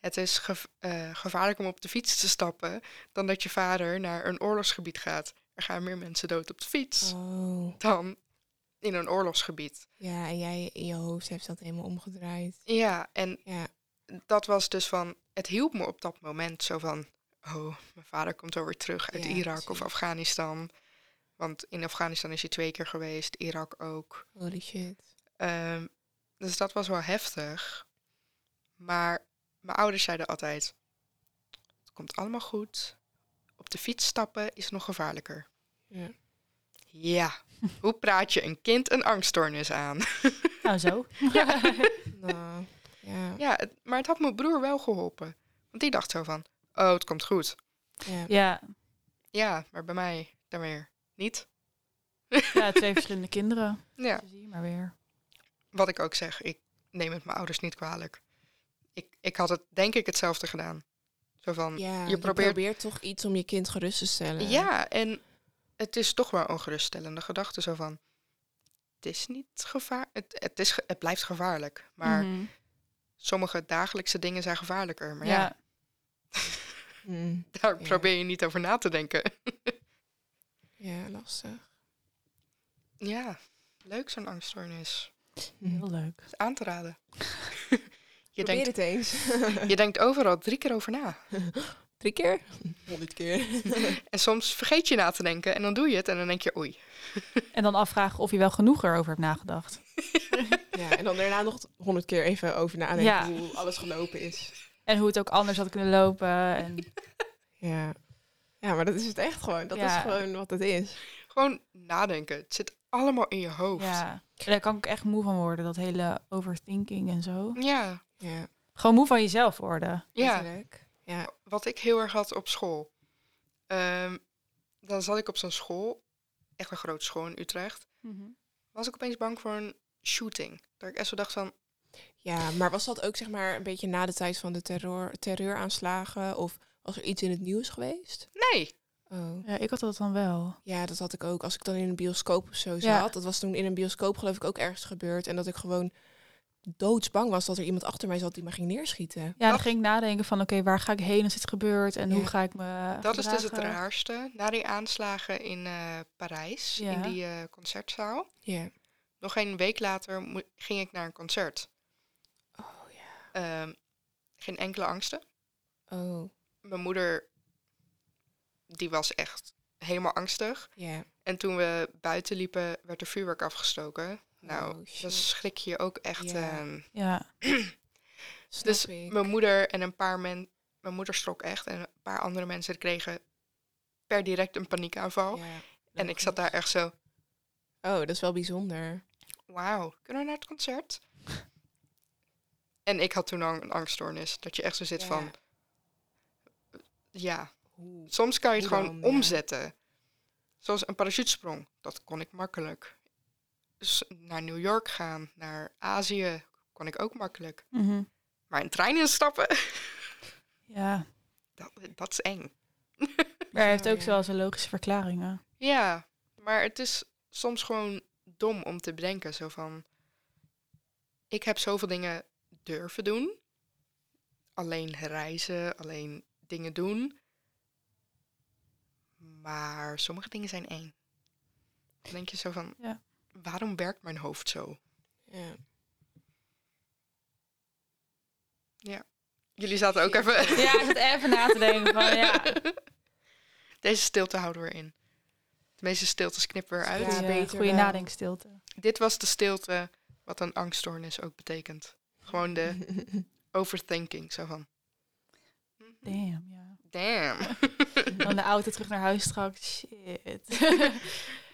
Speaker 3: het is gev- eh, gevaarlijk om op de fiets te stappen dan dat je vader naar een oorlogsgebied gaat. Er gaan meer mensen dood op de fiets
Speaker 1: Oh,
Speaker 3: dan in een oorlogsgebied.
Speaker 1: ja, en jij in je hoofd heeft dat helemaal omgedraaid.
Speaker 3: Ja, en
Speaker 1: Ja,
Speaker 3: dat was dus van, het hielp me op dat moment zo van, oh, mijn vader komt wel weer terug uit
Speaker 1: Ja,
Speaker 3: Irak of. Afghanistan. Want in Afghanistan is hij twee keer geweest, Irak ook.
Speaker 1: holy shit.
Speaker 3: Ehm, dus dat was wel heftig. Maar mijn ouders zeiden altijd: Het komt allemaal goed. Op de fiets stappen is nog gevaarlijker.
Speaker 1: Ja.
Speaker 3: Ja, [laughs] hoe praat je een kind een angststoornis aan? [laughs]
Speaker 2: Nou, zo. [laughs]
Speaker 1: Nou, ja.
Speaker 3: ja, het- maar het had mijn broer wel geholpen. Want die dacht zo van: Oh, het komt goed.
Speaker 1: ja.
Speaker 2: ja.
Speaker 3: Ja, maar bij mij dan weer niet.
Speaker 2: ja, twee verschillende kinderen.
Speaker 3: Ja,
Speaker 2: zie je maar weer.
Speaker 3: wat ik ook zeg, ik neem het mijn ouders niet kwalijk. Ik, had het denk ik hetzelfde gedaan. Zo van,
Speaker 1: Ja,
Speaker 3: je probeert
Speaker 1: toch iets om je kind gerust te stellen.
Speaker 3: Ja, en het is toch wel een geruststellende gedachte. Zo van, het is niet gevaar, het, het, is, ge- het blijft gevaarlijk. Maar
Speaker 2: Mhm.
Speaker 3: sommige dagelijkse dingen zijn gevaarlijker. Maar ja,
Speaker 2: ja. [laughs]
Speaker 1: Mm,
Speaker 3: daar
Speaker 1: ja.
Speaker 3: probeer je niet over na te denken. [laughs]
Speaker 1: ja, lastig.
Speaker 3: ja, leuk zo'n angststoornis.
Speaker 2: heel leuk.
Speaker 3: Aan te raden. [laughs] je,
Speaker 1: Probeer
Speaker 3: denkt,
Speaker 1: het eens. [laughs]
Speaker 3: je denkt overal drie keer over na. [laughs]
Speaker 1: Drie keer? Honderd keer. [laughs]
Speaker 3: En soms vergeet je na te denken en dan doe je het en dan denk je, oei.
Speaker 2: En dan afvragen of je wel genoeg erover hebt nagedacht.
Speaker 1: ja, en dan daarna nog honderd keer even over nadenken
Speaker 2: Ja.
Speaker 1: hoe alles gelopen is.
Speaker 2: En hoe het ook anders had kunnen lopen. En
Speaker 1: Ja. Ja, maar dat is het echt gewoon. Dat
Speaker 2: Ja.
Speaker 1: is gewoon wat het is.
Speaker 3: Gewoon nadenken. Het zit allemaal in je hoofd.
Speaker 2: ja, en daar kan ik echt moe van worden. Dat hele overthinking en zo.
Speaker 3: ja.
Speaker 1: Ja,
Speaker 2: Gewoon moe van jezelf worden.
Speaker 3: ja.
Speaker 1: Ja.
Speaker 3: wat ik heel erg had op school. Ehm, dan zat ik op zo'n school, echt een grote school in Utrecht. Was ik opeens bang voor een shooting. Dat ik echt zo dacht van,
Speaker 1: ja, maar was dat ook zeg maar een beetje na de tijd van de terror, terreuraanslagen? Of was er iets in het nieuws geweest?
Speaker 3: nee.
Speaker 1: Oh.
Speaker 2: Ja, ik had dat dan wel.
Speaker 1: Ja, dat had ik ook. Als ik dan in een bioscoop of zo zat.
Speaker 2: Ja.
Speaker 1: Dat was toen in een bioscoop geloof ik ook ergens gebeurd. En dat ik gewoon doodsbang was dat er iemand achter mij zat die me ging neerschieten.
Speaker 2: Ja, dan
Speaker 3: Dat-
Speaker 2: ging ik nadenken van oké, waar ga ik heen als dit gebeurt en
Speaker 1: Ja.
Speaker 2: hoe ga ik me
Speaker 3: Dat is dus het raarste. Na die aanslagen in eh, Parijs,
Speaker 2: Ja.
Speaker 3: in die eh, concertzaal.
Speaker 1: Ja.
Speaker 3: Nog een week later ging ik naar een concert.
Speaker 1: Oh ja.
Speaker 3: Ehm, geen enkele angsten.
Speaker 1: Oh.
Speaker 3: Mijn moeder, die was echt helemaal angstig.
Speaker 1: Ja.
Speaker 3: En toen we buiten liepen, werd er vuurwerk afgestoken. Nou,
Speaker 1: Oh,
Speaker 3: dan schrik je ook echt.
Speaker 1: Ja.
Speaker 3: ehm,
Speaker 2: Ja, [clears throat]
Speaker 3: dus
Speaker 1: ik.
Speaker 3: mijn moeder en een paar mensen... Mijn moeder schrok echt en een paar andere mensen kregen per direct een paniekaanval.
Speaker 1: Ja,
Speaker 3: en ik zat daar echt zo,
Speaker 1: Oh, dat is wel bijzonder.
Speaker 3: wauw, kunnen we naar het concert? en ik had toen al een angststoornis. Dat je echt zo zit
Speaker 1: Ja.
Speaker 3: van, ja, soms kan je het
Speaker 1: Hoe
Speaker 3: gewoon
Speaker 1: dan,
Speaker 3: omzetten. Zoals een parachutesprong, dat kon ik makkelijk. Dus naar New York gaan, naar Azië, kon ik ook makkelijk.
Speaker 2: Mhm.
Speaker 3: Maar een trein instappen, [laughs]
Speaker 2: ja.
Speaker 3: dat, dat is eng. [laughs]
Speaker 2: Maar hij heeft ook
Speaker 1: ja.
Speaker 2: zo zijn logische verklaringen.
Speaker 3: Ja, maar het is soms gewoon dom om te bedenken. Zo van, ik heb zoveel dingen durven doen. Alleen reizen, alleen dingen doen. Maar sommige dingen zijn eng. Dan denk je zo van,
Speaker 2: Ja.
Speaker 3: Waarom werkt mijn hoofd zo?
Speaker 1: Ja.
Speaker 3: Jullie zaten ook even...
Speaker 2: Ja, ik zat even na te denken van ja. [laughs]
Speaker 3: Deze stilte houden we erin. De meeste stiltes knippen we eruit.
Speaker 1: Ja,
Speaker 2: Goeie,
Speaker 1: beter
Speaker 2: goede nadenkstilte.
Speaker 3: Dit was de stilte wat een angststoornis ook betekent. Gewoon de [laughs] overthinking. Zo van,
Speaker 2: Damn, ja.
Speaker 3: damn. [laughs]
Speaker 2: Dan de auto terug naar huis straks. Shit.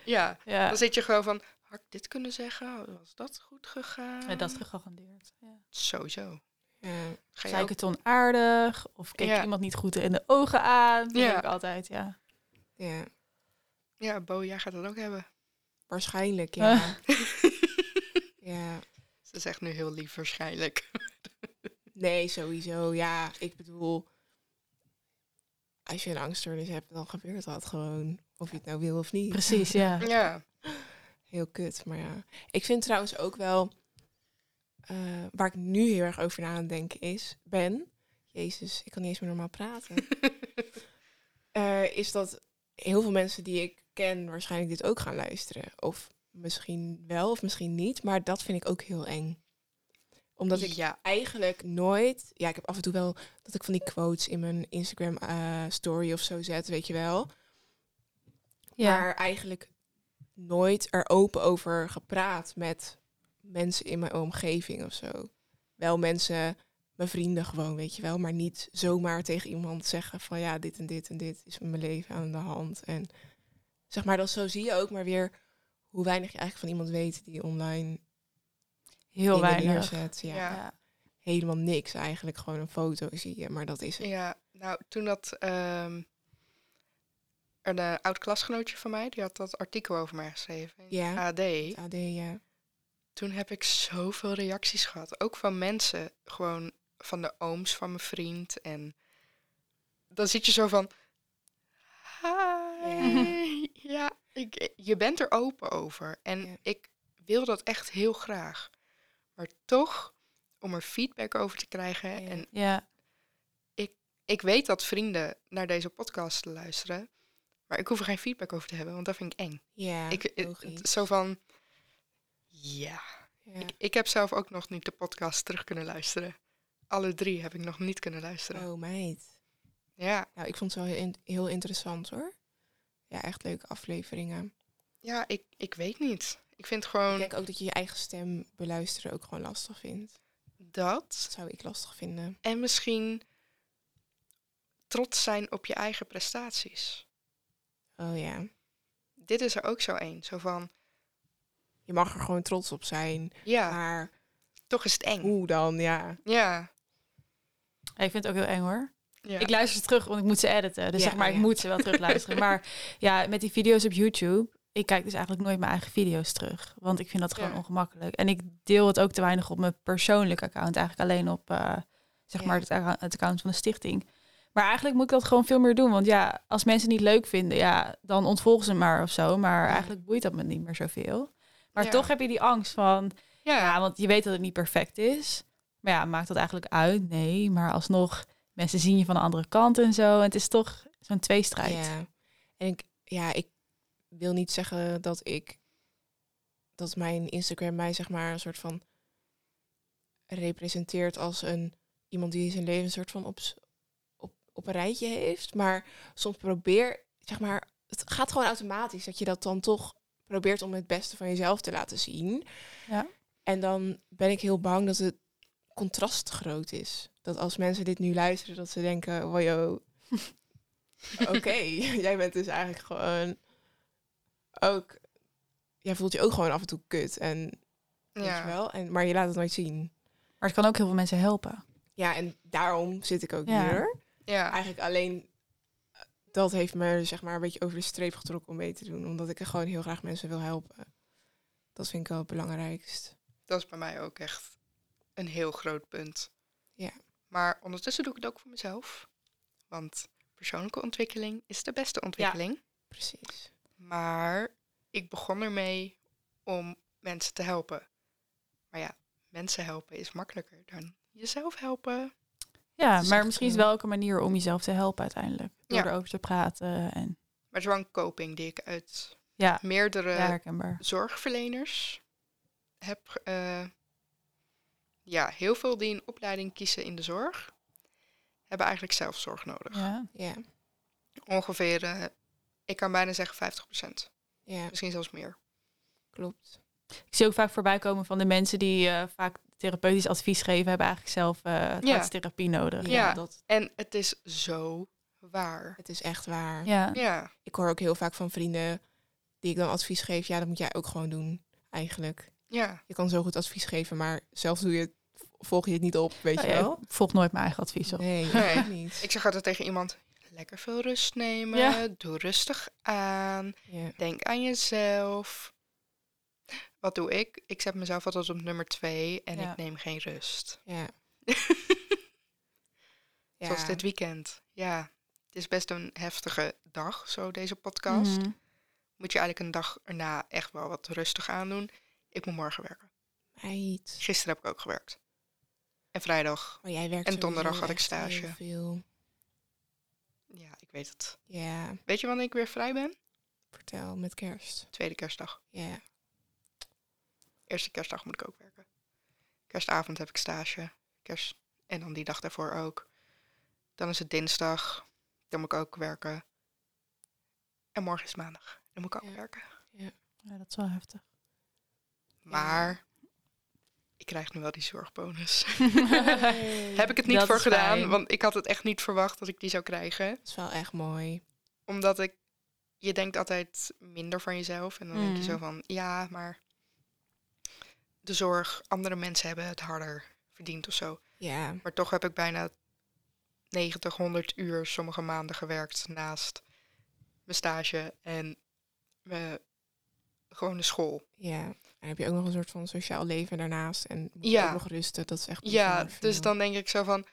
Speaker 3: ja,
Speaker 2: ja.
Speaker 3: dan zit je gewoon van, had ik dit kunnen zeggen? Was dat goed gegaan?
Speaker 2: ja, dat is gegarandeerd. Ja.
Speaker 3: Sowieso.
Speaker 1: Ja.
Speaker 3: Ga je
Speaker 2: Zei ik het onaardig? Of keek
Speaker 3: Ja.
Speaker 2: iemand niet goed in de ogen aan? Dat
Speaker 3: Ja.
Speaker 2: ik altijd, ja.
Speaker 1: ja,
Speaker 3: Ja, Bo, jij gaat dat ook hebben.
Speaker 1: waarschijnlijk, ja. [laughs] [laughs] ja.
Speaker 3: Ze zegt nu heel lief waarschijnlijk. [laughs]
Speaker 1: Nee, sowieso. Ja, ik bedoel, als je een angststoornis hebt, dan gebeurt dat gewoon. Of je het nou wil of niet.
Speaker 2: Precies, ja.
Speaker 3: ja.
Speaker 1: Heel kut, maar ja. Ik vind trouwens ook wel, eh, waar ik nu heel erg over na aan het denken is, ben, Jezus, ik kan niet eens meer normaal praten, [laughs] Eh, is dat heel veel mensen die ik ken waarschijnlijk dit ook gaan luisteren. Of misschien wel, of misschien niet, maar dat vind ik ook heel eng. Omdat ik
Speaker 3: ja.
Speaker 1: eigenlijk nooit. Ja, ik heb af en toe wel dat ik van die quotes in mijn Instagram eh, story of zo zet, weet je wel.
Speaker 2: ja.
Speaker 1: Maar eigenlijk nooit er open over gepraat met mensen in mijn omgeving of zo. Wel mensen, mijn vrienden gewoon, weet je wel. Maar niet zomaar tegen iemand zeggen van ja, dit en dit en dit is mijn leven aan de hand. En zeg maar, dat zo zie je ook maar weer hoe weinig je eigenlijk van iemand weet die online
Speaker 2: Heel weinig.
Speaker 1: neerzet. Ja.
Speaker 3: Ja.
Speaker 2: Ja.
Speaker 1: helemaal niks eigenlijk. Gewoon een foto zie je, maar dat is het.
Speaker 3: Ja, nou, toen dat... ehm, een eh, oud klasgenootje van mij, die had dat artikel over mij geschreven.
Speaker 1: Ja.
Speaker 3: AD.
Speaker 1: AD, ja.
Speaker 3: Toen heb ik zoveel reacties gehad. Ook van mensen. Gewoon van de ooms van mijn vriend. En dan zit je zo van... Hi. [laughs] Ja, ik, je bent er open over. En
Speaker 1: Ja.
Speaker 3: ik wil dat echt heel graag. Maar toch, om er feedback over te krijgen.
Speaker 1: Ja.
Speaker 3: En
Speaker 2: Ja.
Speaker 3: ik weet dat vrienden naar deze podcast luisteren. Maar ik hoef er geen feedback over te hebben, want dat vind ik eng.
Speaker 1: Ja,
Speaker 3: ik, het- het- zo van... Ja,
Speaker 1: Ja.
Speaker 3: ik, ik heb zelf ook nog niet de podcast terug kunnen luisteren. Alle drie heb ik nog niet kunnen luisteren.
Speaker 1: Oh, meid.
Speaker 3: Ja,
Speaker 1: Nou, ik vond het wel heel, in- heel interessant hoor. Ja, echt leuke afleveringen.
Speaker 3: ja ik, ik weet niet. Ik vind
Speaker 1: Ik
Speaker 3: gewoon
Speaker 1: denk ook dat je je eigen stem beluisteren ook gewoon lastig vindt.
Speaker 3: dat.
Speaker 1: Dat zou ik lastig vinden.
Speaker 3: En misschien trots zijn op je eigen prestaties.
Speaker 1: Oh ja.
Speaker 3: Dit is er ook zo één. Zo van,
Speaker 1: Je mag er gewoon trots op zijn.
Speaker 3: ja,
Speaker 1: Maar
Speaker 3: toch is het eng.
Speaker 1: hoe dan? Ja.
Speaker 3: Ja,
Speaker 2: Ik vind het ook heel eng hoor.
Speaker 3: ja.
Speaker 2: Ik luister ze terug, want ik moet ze editen. Dus
Speaker 1: Ja,
Speaker 2: zeg maar, ik
Speaker 1: ja.
Speaker 2: moet ze wel terugluisteren. maar [laughs] ja, met die video's op YouTube, ik kijk dus eigenlijk nooit mijn eigen video's terug. Want ik vind dat gewoon
Speaker 3: Ja.
Speaker 2: ongemakkelijk. En ik deel het ook te weinig op mijn persoonlijke account. Eigenlijk alleen op, eh, zeg
Speaker 1: Ja.
Speaker 2: maar, het account van de stichting. Maar eigenlijk moet ik dat gewoon veel meer doen. Want ja, als mensen het niet leuk vinden, ja, dan ontvolgen ze maar of zo. Maar eigenlijk boeit dat me niet meer zoveel. Maar
Speaker 3: Ja.
Speaker 2: toch heb je die angst van,
Speaker 3: ja,
Speaker 2: ja, want je weet dat het niet perfect is. Maar ja, maakt dat eigenlijk uit? Nee, maar alsnog, mensen zien je van de andere kant en zo. En het is toch zo'n tweestrijd.
Speaker 1: Ja. En ik, ja, ik wil niet zeggen dat ik dat mijn Instagram mij zeg maar een soort van representeert als een iemand die zijn leven een soort van op, op, een rijtje heeft. Maar soms probeer, zeg maar, het gaat gewoon automatisch dat je dat dan toch probeert om het beste van jezelf te laten zien.
Speaker 2: Ja.
Speaker 1: En dan ben ik heel bang dat het contrast groot is. Dat als mensen dit nu luisteren, dat ze denken, wow, [laughs] oké, jij bent dus eigenlijk gewoon ook, jij voelt je ook gewoon af en toe kut en weet je
Speaker 3: ja.
Speaker 1: wel, en, maar je laat het nooit zien.
Speaker 2: Maar het kan ook heel veel mensen helpen.
Speaker 1: Ja, en daarom zit ik ook
Speaker 2: Ja.
Speaker 1: hier.
Speaker 3: Ja.
Speaker 1: Eigenlijk alleen eh, dat heeft me zeg maar een beetje over de streep getrokken om mee te doen, omdat ik er gewoon heel graag mensen wil helpen. Dat vind ik wel het belangrijkst.
Speaker 3: Dat is bij mij ook echt een heel groot punt.
Speaker 1: Ja.
Speaker 3: Maar ondertussen doe ik het ook voor mezelf. Want persoonlijke ontwikkeling is de beste ontwikkeling.
Speaker 1: Precies.
Speaker 3: Maar ik begon ermee om mensen te helpen. Maar ja, mensen helpen is makkelijker dan jezelf helpen.
Speaker 2: Ja, maar misschien is het wel ook een manier om jezelf te helpen uiteindelijk. Door
Speaker 3: Ja.
Speaker 2: erover te praten. En
Speaker 3: Maar het is wel een coping die ik uit
Speaker 2: Ja,
Speaker 3: meerdere
Speaker 2: ja
Speaker 3: zorgverleners heb. eh, ja, heel veel die een opleiding kiezen in de zorg, hebben eigenlijk zelfzorg nodig.
Speaker 2: Ja.
Speaker 1: Ja,
Speaker 3: Ongeveer, eh, ik kan bijna zeggen 50%.
Speaker 1: ja,
Speaker 3: Misschien zelfs meer.
Speaker 1: klopt.
Speaker 2: Ik zie ook vaak voorbij komen van de mensen die eh, vaak therapeutisch advies geven, hebben eigenlijk zelf eh
Speaker 3: Ja.
Speaker 2: therapie nodig.
Speaker 1: Ja,
Speaker 3: Ja.
Speaker 1: Dat,
Speaker 3: En het is zo waar.
Speaker 1: het is echt waar.
Speaker 2: Ja.
Speaker 3: Ja,
Speaker 1: Ik hoor ook heel vaak van vrienden die ik dan advies geef. Ja, dat moet jij ook gewoon doen, eigenlijk.
Speaker 3: ja.
Speaker 1: Je kan zo goed advies geven, maar zelf doe je het, volg je het niet op, weet
Speaker 2: Nou
Speaker 1: je wel?
Speaker 2: ik volg nooit mijn eigen advies op.
Speaker 1: Nee, niet.
Speaker 3: Ik zeg altijd tegen iemand, lekker veel rust nemen,
Speaker 2: Ja.
Speaker 3: doe rustig aan,
Speaker 1: Ja.
Speaker 3: denk aan jezelf. Wat doe ik? Ik zet mezelf altijd op nummer twee en
Speaker 2: Ja.
Speaker 3: ik neem geen rust.
Speaker 1: Ja. [laughs] ja.
Speaker 3: Zoals dit weekend. Ja, het is best een heftige dag, zo deze podcast.
Speaker 2: Mhm.
Speaker 3: Moet je eigenlijk een dag erna echt wel wat rustig aandoen. Ik moet morgen werken.
Speaker 1: Meid.
Speaker 3: Gisteren heb ik ook gewerkt. En vrijdag.
Speaker 1: Maar jij werkt
Speaker 3: En donderdag had ik stage.
Speaker 1: Veel.
Speaker 3: Ja, ik weet het.
Speaker 1: Ja,
Speaker 3: Weet je wanneer ik weer vrij ben?
Speaker 1: vertel, met kerst.
Speaker 3: Tweede kerstdag.
Speaker 1: Ja.
Speaker 3: Eerste kerstdag moet ik ook werken. Kerstavond heb ik stage. Kerst... En dan die dag daarvoor ook. Dan is het dinsdag. Dan moet ik ook werken. En morgen is maandag. Dan moet ik ook
Speaker 1: Ja.
Speaker 3: werken.
Speaker 2: Ja, dat is wel heftig.
Speaker 3: Maar ik krijg nu wel die zorgbonus.
Speaker 1: Hey. [laughs] [laughs]
Speaker 3: heb ik het niet voor gedaan,
Speaker 2: fijn.
Speaker 3: want ik had het echt niet verwacht dat ik die zou krijgen.
Speaker 1: Dat is wel echt mooi.
Speaker 3: Omdat ik, je denkt altijd minder van jezelf. En dan denk je
Speaker 2: Mm.
Speaker 3: zo van, ja, maar de zorg, andere mensen hebben het harder verdiend of zo.
Speaker 1: Ja,
Speaker 3: Maar toch heb ik bijna 90, 100 uur sommige maanden gewerkt naast mijn stage en mijn gewone school.
Speaker 1: ja. En heb je ook nog een soort van sociaal leven daarnaast. En moet je
Speaker 3: Ja.
Speaker 1: ook nog rusten. Dat is echt
Speaker 3: Ja, dus dan denk ik zo van,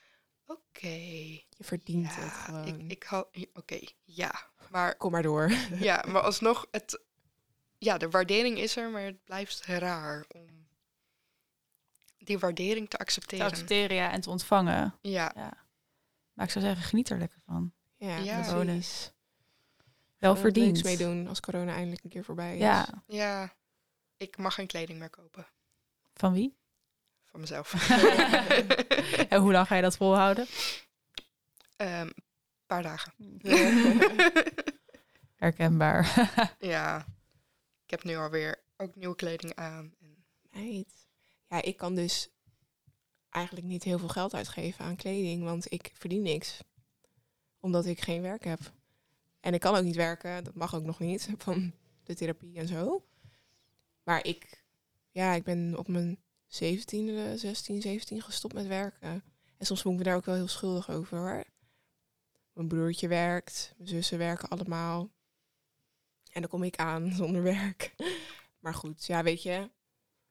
Speaker 3: oké,
Speaker 1: Je verdient het gewoon.
Speaker 3: ik, ik had, oké, ja. Maar
Speaker 1: Kom maar door.
Speaker 3: Ja, maar alsnog, het, ja, de waardering is er, maar het blijft raar om die waardering te
Speaker 2: Te
Speaker 3: accepteren.
Speaker 2: accepteren ja, en te ontvangen.
Speaker 3: Ja,
Speaker 2: Ja. Maar ik zou zeggen, geniet er lekker van.
Speaker 1: Ja,
Speaker 3: Ja.
Speaker 2: Bonus. Wel
Speaker 1: we er
Speaker 2: verdiend.
Speaker 1: niks mee doen als corona eindelijk een keer voorbij is.
Speaker 2: Ja,
Speaker 3: ja. Ik mag geen kleding meer kopen
Speaker 2: van wie?
Speaker 3: van mezelf. [laughs] [laughs]
Speaker 2: En hoe lang ga je dat volhouden?
Speaker 3: Een paar dagen. [laughs]
Speaker 2: Herkenbaar.
Speaker 3: Ja, ik heb nu alweer ook nieuwe kleding aan. En
Speaker 1: Meid. Ja, ik kan dus eigenlijk niet heel veel geld uitgeven aan kleding, want ik verdien niks. Omdat ik geen werk heb. En ik kan ook niet werken, dat mag ook nog niet, [laughs] van de therapie en zo. Maar ik, ja, ik ben op mijn 17e, 16, 17 gestopt met werken. En soms voel ik me daar ook wel heel schuldig over hoor. Mijn broertje werkt, mijn zussen werken allemaal. En dan kom ik aan [laughs] zonder werk. Maar goed, ja, weet je,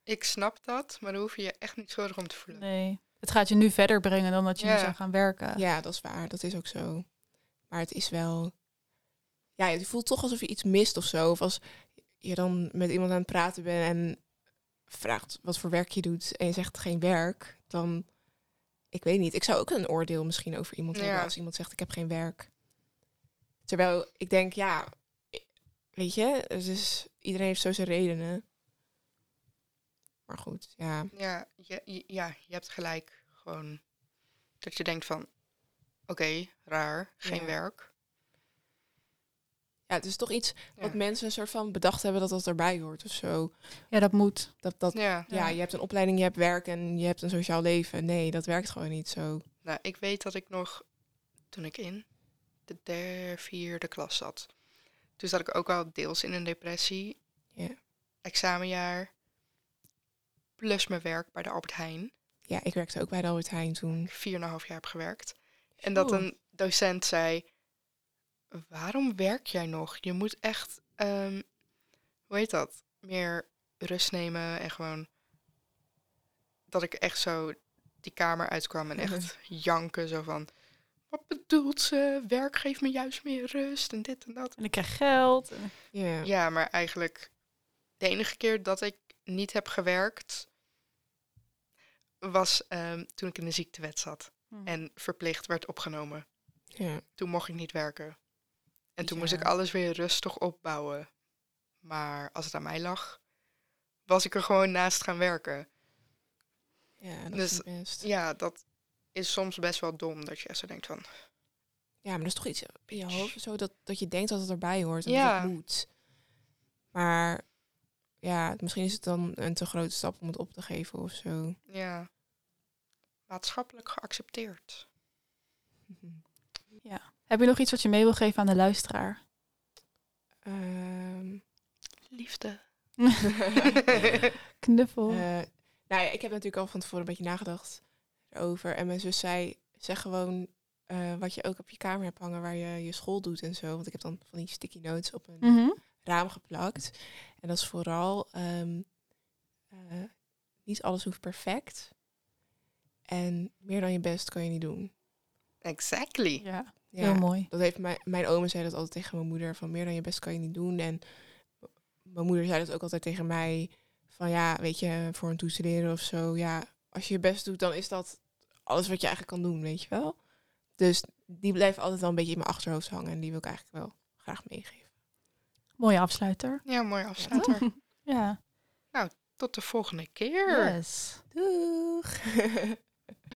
Speaker 3: ik snap dat, maar dan hoef je je echt niet schuldig om te voelen.
Speaker 2: Nee. Het gaat je nu verder brengen dan dat je nu
Speaker 3: Ja.
Speaker 2: zou gaan werken.
Speaker 1: Ja, dat is waar. Dat is ook zo. Maar het is wel... Ja, je voelt toch alsof je iets mist of zo. Of als je dan met iemand aan het praten bent en vraagt wat voor werk je doet en je zegt geen werk, dan... Ik weet niet. Ik zou ook een oordeel misschien over iemand
Speaker 3: Ja.
Speaker 1: hebben als iemand zegt ik heb geen werk. Terwijl ik denk, ja, weet je, is, iedereen heeft zo zijn redenen. Maar goed, ja.
Speaker 3: Ja, je, ja, je hebt gelijk. Gewoon dat je denkt van, oké, raar, geen
Speaker 1: Ja.
Speaker 3: werk.
Speaker 1: Ja, het is toch iets
Speaker 3: Ja.
Speaker 1: wat mensen een soort van bedacht hebben dat dat erbij hoort of zo.
Speaker 2: Ja, dat moet.
Speaker 1: Dat, dat,
Speaker 3: Ja,
Speaker 1: ja.
Speaker 2: Ja.
Speaker 1: je hebt een opleiding, je hebt werk en je hebt een sociaal leven. Nee, dat werkt gewoon niet zo.
Speaker 3: nou, ik weet dat ik nog, toen ik in de derde, vierde klas zat, toen zat ik ook al deels in een depressie.
Speaker 1: Ja.
Speaker 3: Examenjaar, plus mijn werk bij de Albert Heijn.
Speaker 1: Ja, ik werkte ook bij de Albert Heijn toen.
Speaker 3: Ik vier en een half jaar heb gewerkt. En dat een docent zei, waarom werk jij nog? Je moet echt, ehm, hoe heet dat? Meer rust nemen en gewoon dat ik echt zo die kamer uitkwam en echt [laughs] janken zo van, wat bedoelt ze? Werk geeft me juist meer rust en dit en dat.
Speaker 2: En ik krijg geld.
Speaker 1: Ja,
Speaker 3: maar eigenlijk de enige keer dat ik niet heb gewerkt was ehm, toen ik in de ziektewet zat
Speaker 2: Hm.
Speaker 3: en verplicht werd opgenomen.
Speaker 1: ja.
Speaker 3: Toen mocht ik niet werken. En toen moest ik alles weer rustig opbouwen. Maar als het aan mij lag, was ik er gewoon naast gaan werken.
Speaker 1: Ja, dat
Speaker 3: Dus-
Speaker 1: is best.
Speaker 3: Ja, dat is soms best wel dom dat je echt zo denkt van...
Speaker 1: Ja, maar dat is toch iets in je hoofd of zo dat, dat je denkt dat het erbij hoort en
Speaker 3: Ja.
Speaker 1: dat het moet. Maar ja, misschien is het dan een te grote stap om het op te geven of zo.
Speaker 3: Ja, maatschappelijk geaccepteerd.
Speaker 2: Heb je nog iets wat je mee wil geven aan de luisteraar?
Speaker 1: Ehm,
Speaker 3: Liefde. [laughs] [laughs]
Speaker 2: Knuffel.
Speaker 1: eh, nou ja, ik heb natuurlijk al van tevoren een beetje nagedacht erover. En mijn zus zei, zeg gewoon eh, wat je ook op je kamer hebt hangen waar je je school doet en zo. Want ik heb dan van die sticky notes op een
Speaker 2: Mhm.
Speaker 1: raam geplakt. En dat is vooral ehm, eh, niet alles hoeft perfect. En meer dan je best kan je niet doen.
Speaker 3: Exactly.
Speaker 2: Ja,
Speaker 1: Ja,
Speaker 2: heel mooi.
Speaker 1: Dat heeft mijn, mijn oma zei dat altijd tegen mijn moeder. Van meer dan je best kan je niet doen. En mijn moeder zei dat ook altijd tegen mij. Van ja, weet je, voor een toestuderen of zo. Ja, als je je best doet, dan is dat alles wat je eigenlijk kan doen, weet je wel. Dus die blijft altijd wel een beetje in mijn achterhoofd hangen. En die wil ik eigenlijk wel graag meegeven.
Speaker 2: Mooie afsluiter.
Speaker 3: Ja, mooi afsluiter. [laughs]
Speaker 2: Ja.
Speaker 3: Tot de volgende keer.
Speaker 2: Yes.
Speaker 1: Doeg! [laughs]